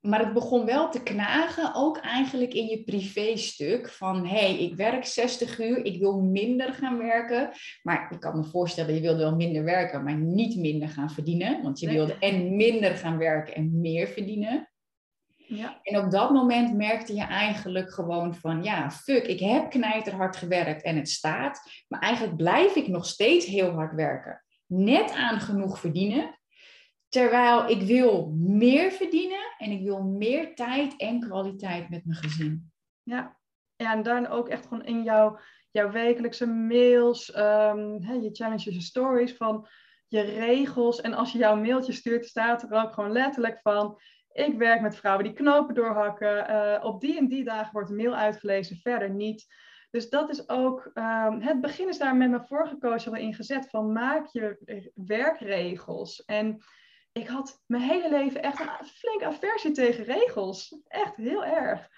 Maar het begon wel te knagen, ook eigenlijk in je privéstuk. Van hé, hey, ik werk 60 uur, ik wil minder gaan werken. Maar ik kan me voorstellen, je wilde wel minder werken, maar niet minder gaan verdienen. Want je wilde en minder gaan werken en meer verdienen. Ja. En op dat moment merkte je eigenlijk gewoon van, ja, fuck, ik heb knijterhard gewerkt en het staat. Maar eigenlijk blijf ik nog steeds heel hard werken. Net aan genoeg verdienen. Terwijl ik wil meer verdienen en ik wil meer tijd en kwaliteit met mijn gezin. Ja, ja en dan ook echt gewoon in jouw, jouw wekelijkse mails, um, je challenges, je stories van je regels. En als je jouw mailtje stuurt, staat er ook gewoon letterlijk van... Ik werk met vrouwen die knopen doorhakken. Uh, op die en die dagen wordt de mail uitgelezen, verder niet. Dus dat is ook, um, het begin is daar met mijn vorige coach al in gezet van maak je werkregels. En ik had mijn hele leven echt een flinke aversie tegen regels. Echt heel erg.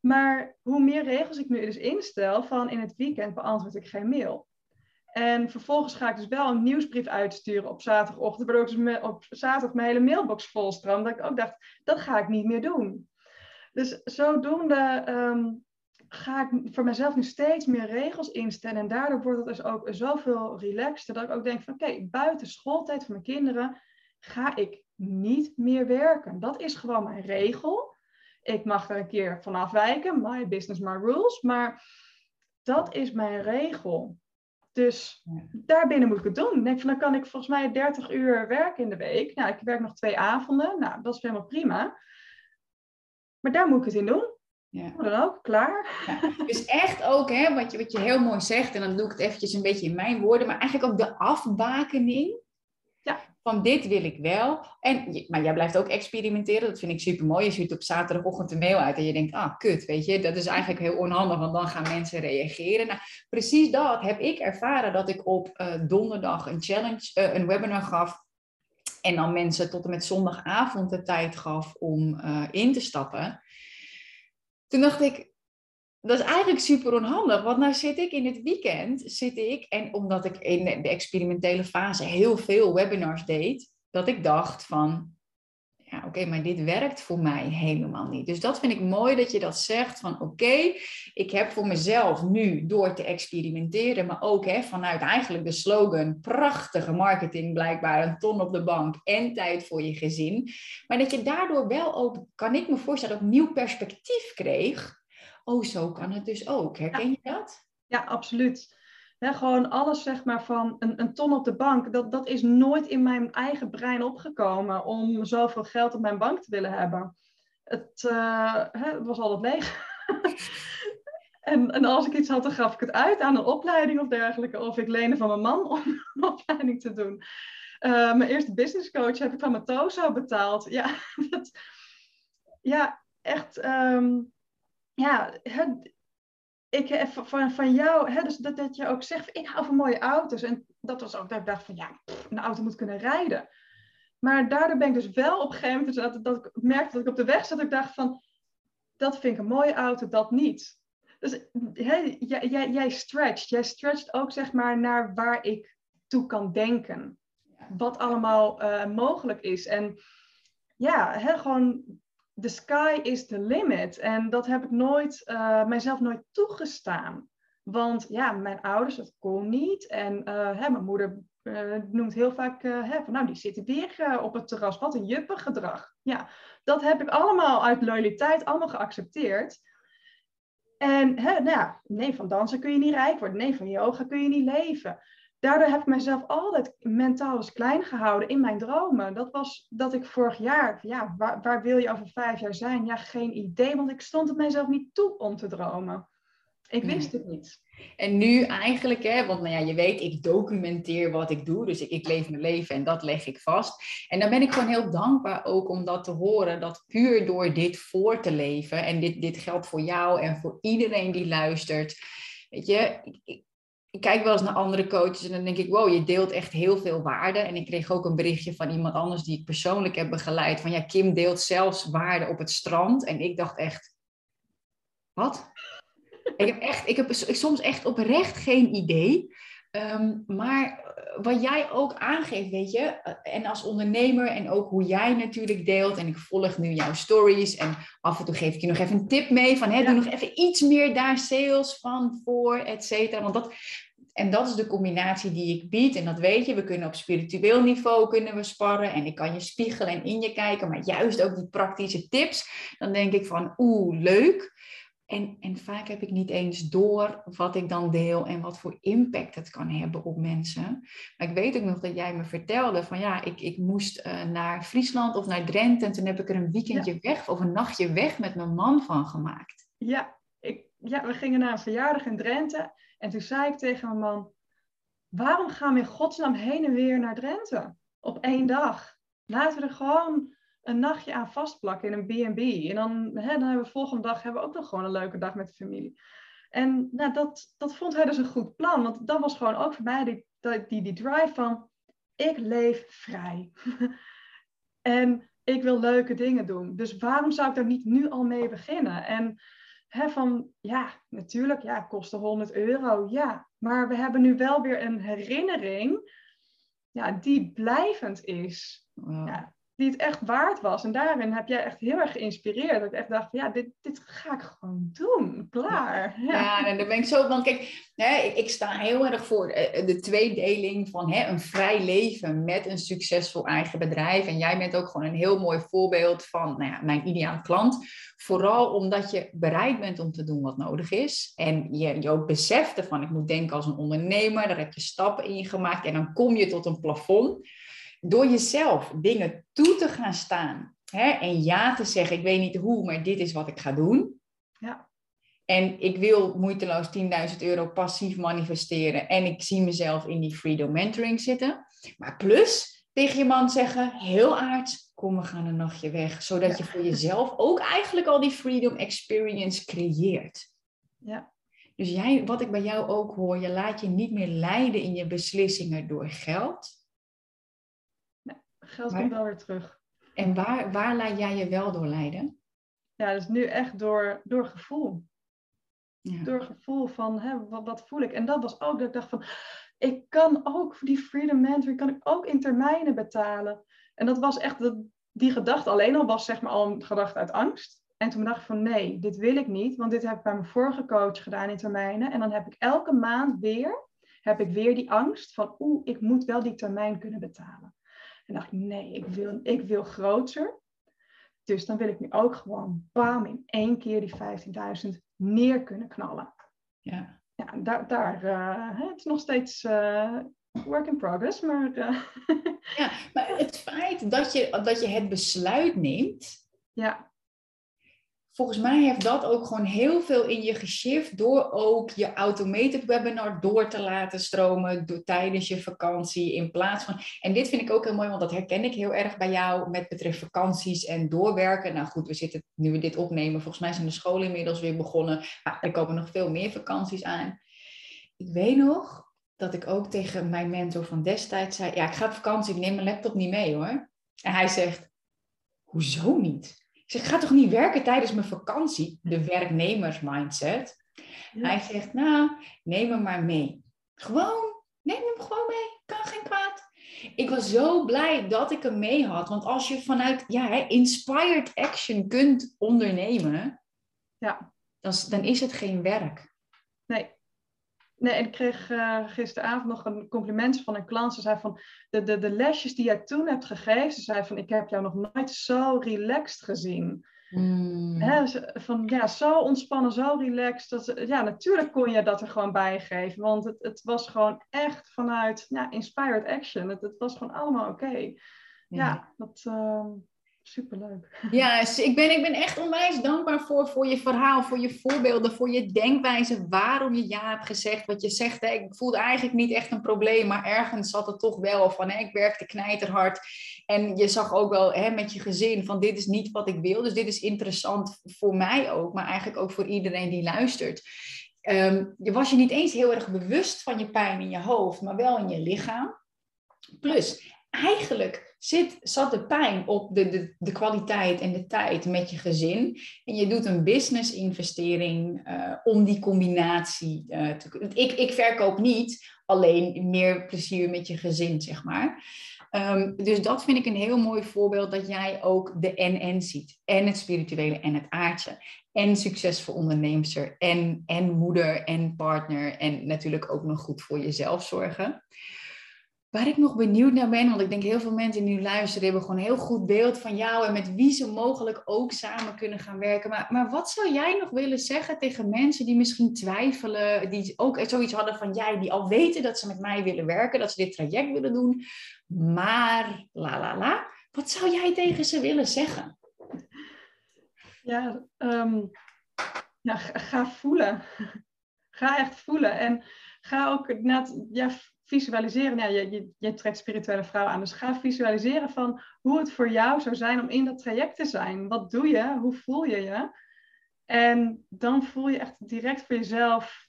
Maar hoe meer regels ik nu dus instel, van in het weekend beantwoord ik geen mail. En vervolgens ga ik dus wel een nieuwsbrief uitsturen op zaterdagochtend, waardoor ik dus op zaterdag mijn hele mailbox volstroom. Dat ik ook dacht, dat ga ik niet meer doen. Dus zodoende um, ga ik voor mezelf nu steeds meer regels instellen. En daardoor wordt het dus ook zoveel relaxter. Dat ik ook denk van oké, buiten schooltijd van mijn kinderen ga ik niet meer werken. Dat is gewoon mijn regel. Ik mag er een keer van afwijken. My business, my rules. Maar dat is mijn regel. Dus daarbinnen moet ik het doen. Ik denk van, dan kan ik volgens mij 30 uur werken in de week. Nou, ik werk nog twee avonden. Nou, dat is helemaal prima. Maar daar moet ik het in doen. Ja. Dan ook, klaar. Ja, dus echt ook, hè, wat, je, wat je heel mooi zegt, en dan doe ik het eventjes een beetje in mijn woorden, maar eigenlijk ook de afbakening van dit wil ik wel. En, maar jij blijft ook experimenteren. Dat vind ik super mooi. Je ziet op zaterdagochtend een mail uit en je denkt, ah, kut, weet je. Dat is eigenlijk heel onhandig, want dan gaan mensen reageren. Nou, precies dat heb ik ervaren dat ik op uh, donderdag een challenge, uh, een webinar gaf. En dan mensen tot en met zondagavond de tijd gaf om uh, in te stappen. Toen dacht ik, dat is eigenlijk super onhandig, want nou zit ik in het weekend, zit ik, en omdat ik in de experimentele fase heel veel webinars deed, dat ik dacht van, ja oké, maar dit werkt voor mij helemaal niet. Dus dat vind ik mooi dat je dat zegt van oké, ik heb voor mezelf nu door te experimenteren, maar ook hè, vanuit eigenlijk de slogan, prachtige marketing blijkbaar, een ton op de bank en tijd voor je gezin. Maar dat je daardoor wel ook, kan ik me voorstellen, ook nieuw perspectief kreeg oh, zo kan het dus ook. Herken je dat? Ja, absoluut. gewoon alles zeg maar van een, een, ton op de bank, dat, dat is nooit in mijn eigen brein opgekomen om zoveel geld op mijn bank te willen hebben. Het, uh, het was altijd leeg. <laughs> en, en als ik iets had, dan gaf ik het uit aan een opleiding of dergelijke. Of ik leende van mijn man <laughs> om een opleiding te doen. Uh, mijn eerste business coach heb ik van mijn Tozo betaald. Ja, <laughs> dat, ja echt. Um, ja, het, ik, van, van jou, hè, dus dat, dat je ook zegt, ik hou van mooie auto's. En dat was ook dat ik dacht van, ja, een auto moet kunnen rijden. Maar daardoor ben ik dus wel op een gegeven moment, dat, dat ik merkte dat ik op de weg zat, dat ik dacht van, dat vind ik een mooie auto, dat niet. Dus hè, jij, jij, jij stretcht, jij stretcht ook zeg maar naar waar ik toe kan denken. Wat allemaal uh, mogelijk is. En ja, hè, gewoon the sky is the limit. En dat heb ik nooit, uh, mijzelf nooit toegestaan. Want ja, mijn ouders, dat kon niet. En uh, hè, mijn moeder uh, noemt heel vaak, hè, van, nou die zitten weer op het terras. Wat een juppengedrag. Ja, dat heb ik allemaal uit loyaliteit allemaal geaccepteerd. En hè, nou ja, nee, van dansen kun je niet rijk worden. Nee, van yoga kun je niet leven. Daardoor heb ik mezelf altijd mentaal eens klein gehouden in mijn dromen. Dat was dat ik vorig jaar, ja, waar, waar wil je over vijf jaar zijn? Ja, geen idee, want ik stond het mijzelf niet toe om te dromen. Ik wist het niet. En nu eigenlijk, hè, want nou ja, je weet, ik documenteer wat ik doe. Dus ik, ik leef mijn leven en dat leg ik vast. En dan ben ik gewoon heel dankbaar ook om dat te horen. Dat puur door dit voor te leven. En dit, dit geldt voor jou en voor iedereen die luistert. Weet je, ik, ik kijk wel eens naar andere coaches en dan denk ik, wow, je deelt echt heel veel waarde. En ik kreeg ook een berichtje van iemand anders die ik persoonlijk heb begeleid. Van ja, Kim deelt zelfs waarde op het strand. En ik dacht echt, wat? ik heb, echt, ik heb soms echt oprecht geen idee. Ehm, maar wat jij ook aangeeft, weet je, en als ondernemer en ook hoe jij natuurlijk deelt, en ik volg nu jouw stories en af en toe geef ik je nog even een tip mee van, hè, doe nog even iets meer daar sales van voor, et cetera. Want dat, en dat is de combinatie die ik bied. En dat weet je, we kunnen op spiritueel niveau kunnen we sparren. En ik kan je spiegelen en in je kijken. Maar juist ook die praktische tips. Dan denk ik van, oeh, leuk. En, en vaak heb ik niet eens door wat ik dan deel en wat voor impact het kan hebben op mensen. Maar ik weet ook nog dat jij me vertelde van ja, ik, ik moest uh, naar Friesland of naar Drenthe. En toen heb ik er een weekendje weg of een nachtje weg met mijn man van gemaakt. Ja, ik, ja, we gingen naar een verjaardag in Drenthe. En toen zei ik tegen mijn man, waarom gaan we in godsnaam heen en weer naar Drenthe? Op één dag. Laten we er gewoon een nachtje aan vastplakken in een B&B. En dan, hè, dan hebben we volgende dag hebben we ook nog gewoon een leuke dag met de familie. En nou, dat, dat vond hij dus een goed plan. Want dat was gewoon ook voor mij die, die, die drive van... Ik leef vrij. <laughs> en ik wil leuke dingen doen. Dus waarom zou ik daar niet nu al mee beginnen? En hè, van, ja, natuurlijk, ja, kostte 100 euro, ja. Maar we hebben nu wel weer een herinnering ja, die blijvend is. Ja, die het echt waard was. En daarin heb jij echt heel erg geïnspireerd. Dat ik echt dacht, ja, dit, dit ga ik gewoon doen. Klaar. Ja, ja en daar ben ik zo van. Kijk, hè, ik, ik, sta heel erg voor eh, de tweedeling van hè, een vrij leven met een succesvol eigen bedrijf. En jij bent ook gewoon een heel mooi voorbeeld van nou ja, mijn ideale klant. Vooral omdat je bereid bent om te doen wat nodig is. En je, je ook beseft ervan, ik moet denken als een ondernemer. Daar heb je stappen in gemaakt. En dan kom je tot een plafond door jezelf dingen toe te gaan staan hè, en ja te zeggen, ik weet niet hoe, maar dit is wat ik ga doen. Ja. En ik wil moeiteloos 10.000 euro passief manifesteren en ik zie mezelf in die freedom mentoring zitten. Maar plus tegen je man zeggen, heel aards, kom we gaan een nachtje weg. Zodat je voor jezelf ook eigenlijk al die freedom experience creëert. Ja. Dus jij, wat ik bij jou ook hoor, je laat je niet meer leiden in je beslissingen door geld, geld komt wel weer terug. En waar, waar laat jij je wel door leiden? Ja, dus nu echt door, door gevoel. Ja. Door gevoel van, hè, wat, wat, voel ik? En dat was ook dat ik dacht van, ik kan ook voor die Freedom Mentoring, kan ik ook in termijnen betalen. En dat was echt, dat, die gedachte alleen al was zeg maar al een gedachte uit angst. En toen dacht ik van, nee, dit wil ik niet, want dit heb ik bij mijn vorige coach gedaan in termijnen. En dan heb ik elke maand weer, heb ik weer die angst van, oeh, ik moet wel die termijn kunnen betalen. En dacht ik, nee, ik wil, ik wil groter. Dus dan wil ik nu ook gewoon bam in één keer die 15.000 neer kunnen knallen. Ja. Ja, daar, daar uh, het is nog steeds uh, work in progress, maar... Uh... <laughs> ja, maar het feit dat je, dat je het besluit neemt... Ja volgens mij heeft dat ook gewoon heel veel in je geshift door ook je automated webinar door te laten stromen door, tijdens je vakantie in plaats van. En dit vind ik ook heel mooi, want dat herken ik heel erg bij jou met betreft vakanties en doorwerken. Nou goed, we zitten nu we dit opnemen. Volgens mij zijn de scholen inmiddels weer begonnen. Maar er komen nog veel meer vakanties aan. Ik weet nog dat ik ook tegen mijn mentor van destijds zei: Ja, ik ga op vakantie, ik neem mijn laptop niet mee hoor. En hij zegt: Hoezo niet? Ik zeg, ga toch niet werken tijdens mijn vakantie? De werknemersmindset. Ja. Hij zegt, nou, neem hem maar mee. Gewoon, neem hem gewoon mee. Kan geen kwaad. Ik was zo blij dat ik hem mee had. Want als je vanuit ja, inspired action kunt ondernemen, Ja, dan, dan is het geen werk. nee. Nee, en ik kreeg eh, gisteravond nog een compliment van een klant. Ze zei van, de, de, de lesjes die jij toen hebt gegeven, ze zei van, ik heb jou nog nooit zo relaxed gezien. Hmm. Hè, van, ja, zo ontspannen, zo relaxed. Dat, ja, natuurlijk kon je dat er gewoon bij geven, want het, het was gewoon echt vanuit ja, inspired action. Het, het was gewoon allemaal oké. Ja, dat ehm superleuk. Ja, ik ben, ik ben echt onwijs dankbaar voor, voor je verhaal, voor je voorbeelden, voor je denkwijze, waarom je ja hebt gezegd. Wat je zegt, ik voelde eigenlijk niet echt een probleem, maar ergens zat het toch wel van, ik werkte knijterhard. En je zag ook wel hè, met je gezin van, dit is niet wat ik wil. Dus dit is interessant voor mij ook, maar eigenlijk ook voor iedereen die luistert. Ehm, je was je niet eens heel erg bewust van je pijn in je hoofd, maar wel in je lichaam. Plus, eigenlijk zit, zat de pijn op de, de, de kwaliteit en de tijd met je gezin. En je doet een business investering eh, om die combinatie eh, te. Ik, ik verkoop niet alleen meer plezier met je gezin, zeg maar. Ehm, dus dat vind ik een heel mooi voorbeeld dat jij ook de en-en ziet. En het spirituele en het aardse. En succesvol onderneemster. En, en moeder en partner. En natuurlijk ook nog goed voor jezelf zorgen. Waar ik nog benieuwd naar ben, want ik denk heel veel mensen die nu luisteren hebben gewoon een heel goed beeld van jou en met wie ze mogelijk ook samen kunnen gaan werken. Maar, maar wat zou jij nog willen zeggen tegen mensen die misschien twijfelen, die ook zoiets hadden van jij, die al weten dat ze met mij willen werken, dat ze dit traject willen doen, maar la la la. Wat zou jij tegen ze willen zeggen? Ja, ehm, ja ga, voelen. <laughs> ga echt voelen. En ga ook net, ja, visualiseren. Ja, je, je, je trekt spirituele vrouw aan. Dus ga visualiseren van hoe het voor jou zou zijn om in dat traject te zijn. Wat doe je? Hoe voel je je? En dan voel je echt direct voor jezelf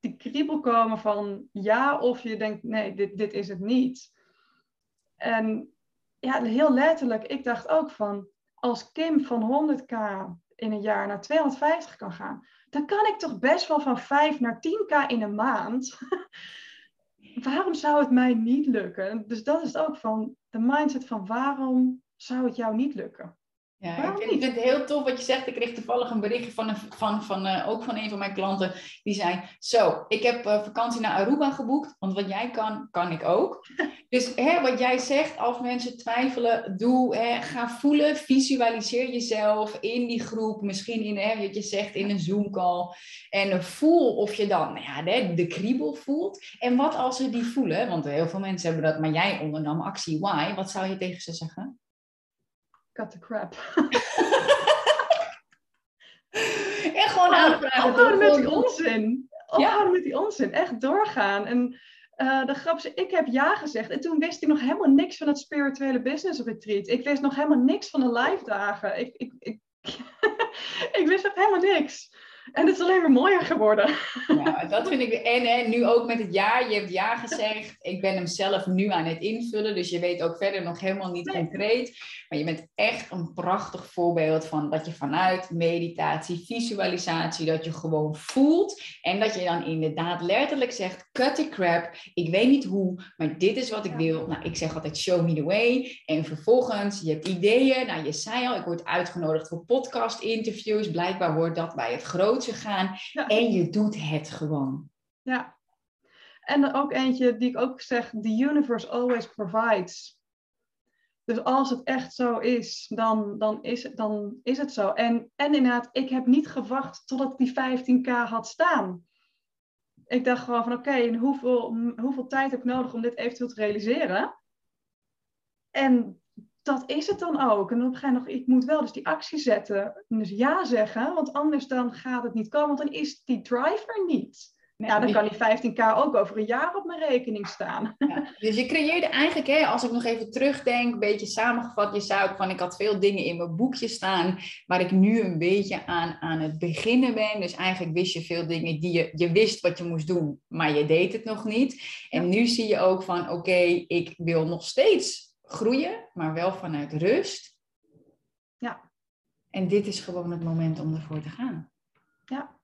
die kriebel komen van ja, of je denkt nee, dit, dit is het niet. En ja, heel letterlijk, ik dacht ook van als Kim van 100k in een jaar naar 250 kan gaan, dan kan ik toch best wel van 5 naar 10k in een maand. <laughs> waarom zou het mij niet lukken? Dus dat is ook van de mindset van waarom zou het jou niet lukken? Ja, ik vind, ik vind het heel tof wat je zegt. Ik kreeg toevallig een berichtje van, een, van, van eh, ook van een van mijn klanten. Die zei, zo, ik heb eh, vakantie naar Aruba geboekt. Want wat jij kan, kan ik ook. <laughs> Dus hè, wat jij zegt, als mensen twijfelen, doe, hè, ga voelen, visualiseer jezelf in die groep. Misschien in, hè, wat je zegt, in een Zoom call. En voel of je dan nou ja, de, de kriebel voelt. En wat als ze die voelen? Want heel veel mensen hebben dat, maar jij ondernam actie Y. Wat zou je tegen ze zeggen? Cut the crap. <laughs> En gewoon aanvragen. Ophouden met die onzin. Ophouden met die onzin. Echt doorgaan. En eh, de grap is, ik heb ja gezegd. En toen wist ik nog helemaal niks van het spirituele business retreat. Ik wist nog helemaal niks van de live dagen. Ik, ik, ik, <laughs> ik wist echt helemaal niks. En het is alleen maar mooier geworden. Ja, dat vind ik. En, en nu ook met het jaar. Je hebt ja gezegd. Ik ben hem zelf nu aan het invullen. Dus je weet ook verder nog helemaal niet Nee. concreet. Maar je bent echt een prachtig voorbeeld van dat je vanuit meditatie, visualisatie, dat je gewoon voelt. En dat je dan inderdaad letterlijk zegt: cut the crap. Ik weet niet hoe, maar dit is wat ik Ja. wil. Nou, ik zeg altijd: show me the way. En vervolgens, je hebt ideeën. Nou, je zei al, ik word uitgenodigd voor podcast-interviews. Blijkbaar hoort dat bij het gaan. Ja. En je doet het gewoon. Ja. En ook eentje die ik ook zeg, the universe always provides. Dus als het echt zo is, dan, dan, is, het, dan is het zo. En, en inderdaad, ik heb niet gewacht totdat ik die 15k had staan. Ik dacht gewoon van oké, en hoeveel, hoeveel tijd heb ik nodig om dit eventueel te realiseren? En dat is het dan ook. En dan ga je nog, ik moet wel dus die actie zetten. Dus ja zeggen, want anders dan gaat het niet komen, want dan is die driver niet. Ja, dan kan die 15k ook over een jaar op mijn rekening staan. Ja, dus je creëerde eigenlijk, hè, als ik nog even terugdenk, een beetje samengevat, je zei ook van ik had veel dingen in mijn boekje staan waar ik nu een beetje aan, aan het beginnen ben. Dus eigenlijk wist je veel dingen die je, je wist wat je moest doen, maar je deed het nog niet. En nu zie je ook van oké, ik wil nog steeds groeien, maar wel vanuit rust. Ja. En dit is gewoon het moment om ervoor te gaan. Ja.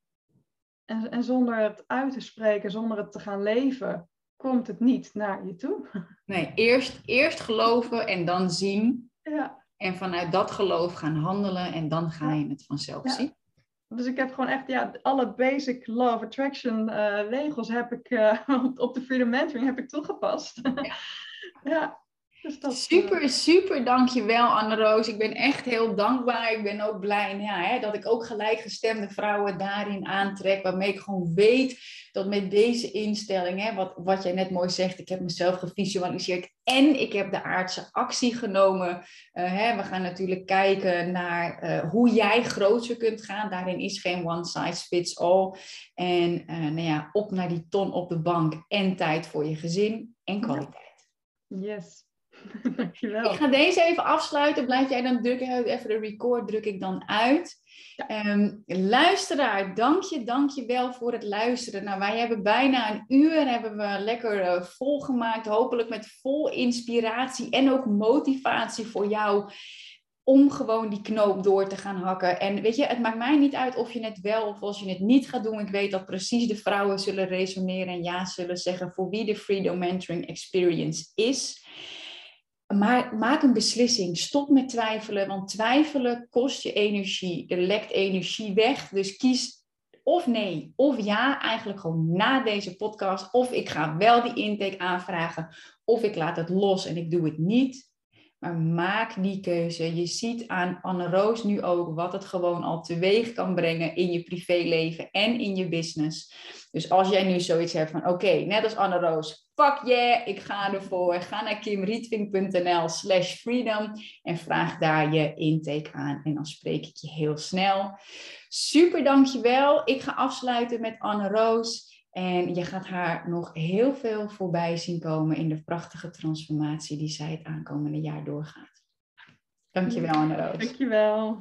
En, en zonder het uit te spreken, zonder het te gaan leven, komt het niet naar je toe. <laughs> Nee, eerst, eerst geloven en dan zien. Ja. En vanuit dat geloof gaan handelen en dan ga je het vanzelf Ja. zien. Dus ik heb gewoon echt, ja, alle basic law of attraction eh, regels heb ik eh, <laughs> op- de Freedom Mentoring heb ik toegepast. Ja, <laughs> dus dat... eh, Super, super dankjewel Anne-Roos. Ik ben echt heel dankbaar. Ik ben ook blij ja, hè, dat ik ook gelijkgestemde vrouwen daarin aantrek. Waarmee ik gewoon weet dat met deze instelling, hè, wat, wat jij net mooi zegt, ik heb mezelf gevisualiseerd en ik heb de aardse actie genomen. Eh, hè, we gaan natuurlijk kijken naar eh, hoe jij groter kunt gaan. Daarin is geen one size fits all. En nou ja, op naar die ton op de bank en tijd voor je gezin en kwaliteit. Yes. <laughs> Dankjewel. Ik ga deze even afsluiten. Blijf jij dan drukken? Even de record druk ik dan uit. Ja. Ehm, luisteraar, dank je, dank je wel voor het luisteren. Nou, wij hebben bijna een uur hebben we lekker eh, volgemaakt. Hopelijk met vol inspiratie en ook motivatie voor jou om gewoon die knoop door te gaan hakken. En weet je, het maakt mij niet uit of je het wel of als je het niet gaat doen. Ik weet dat precies de vrouwen zullen resoneren en ja zullen zeggen voor wie de Freedom Mentoring Experience is. Maar maak een beslissing. Stop met twijfelen, want twijfelen kost je energie. Er lekt energie weg. Dus kies of nee of ja, eigenlijk gewoon na deze podcast. Of ik ga wel die intake aanvragen, of ik laat het los en ik doe het niet. Maar maak die keuze. Je ziet aan Anne-Roos nu ook wat het gewoon al teweeg kan brengen in je privéleven en in je business. Dus als jij nu zoiets hebt van, oké, net als Anne-Roos, fuck yeah, ik ga ervoor. Ga naar kimrietvink.nl slash freedom en vraag daar je intake aan. En dan spreek ik je heel snel. Super, dankjewel. Ik ga afsluiten met Anne-Roos. En je gaat haar nog heel veel voorbij zien komen in de prachtige transformatie die zij het aankomende jaar doorgaat. Dankjewel, Anne-Roos. Dankjewel.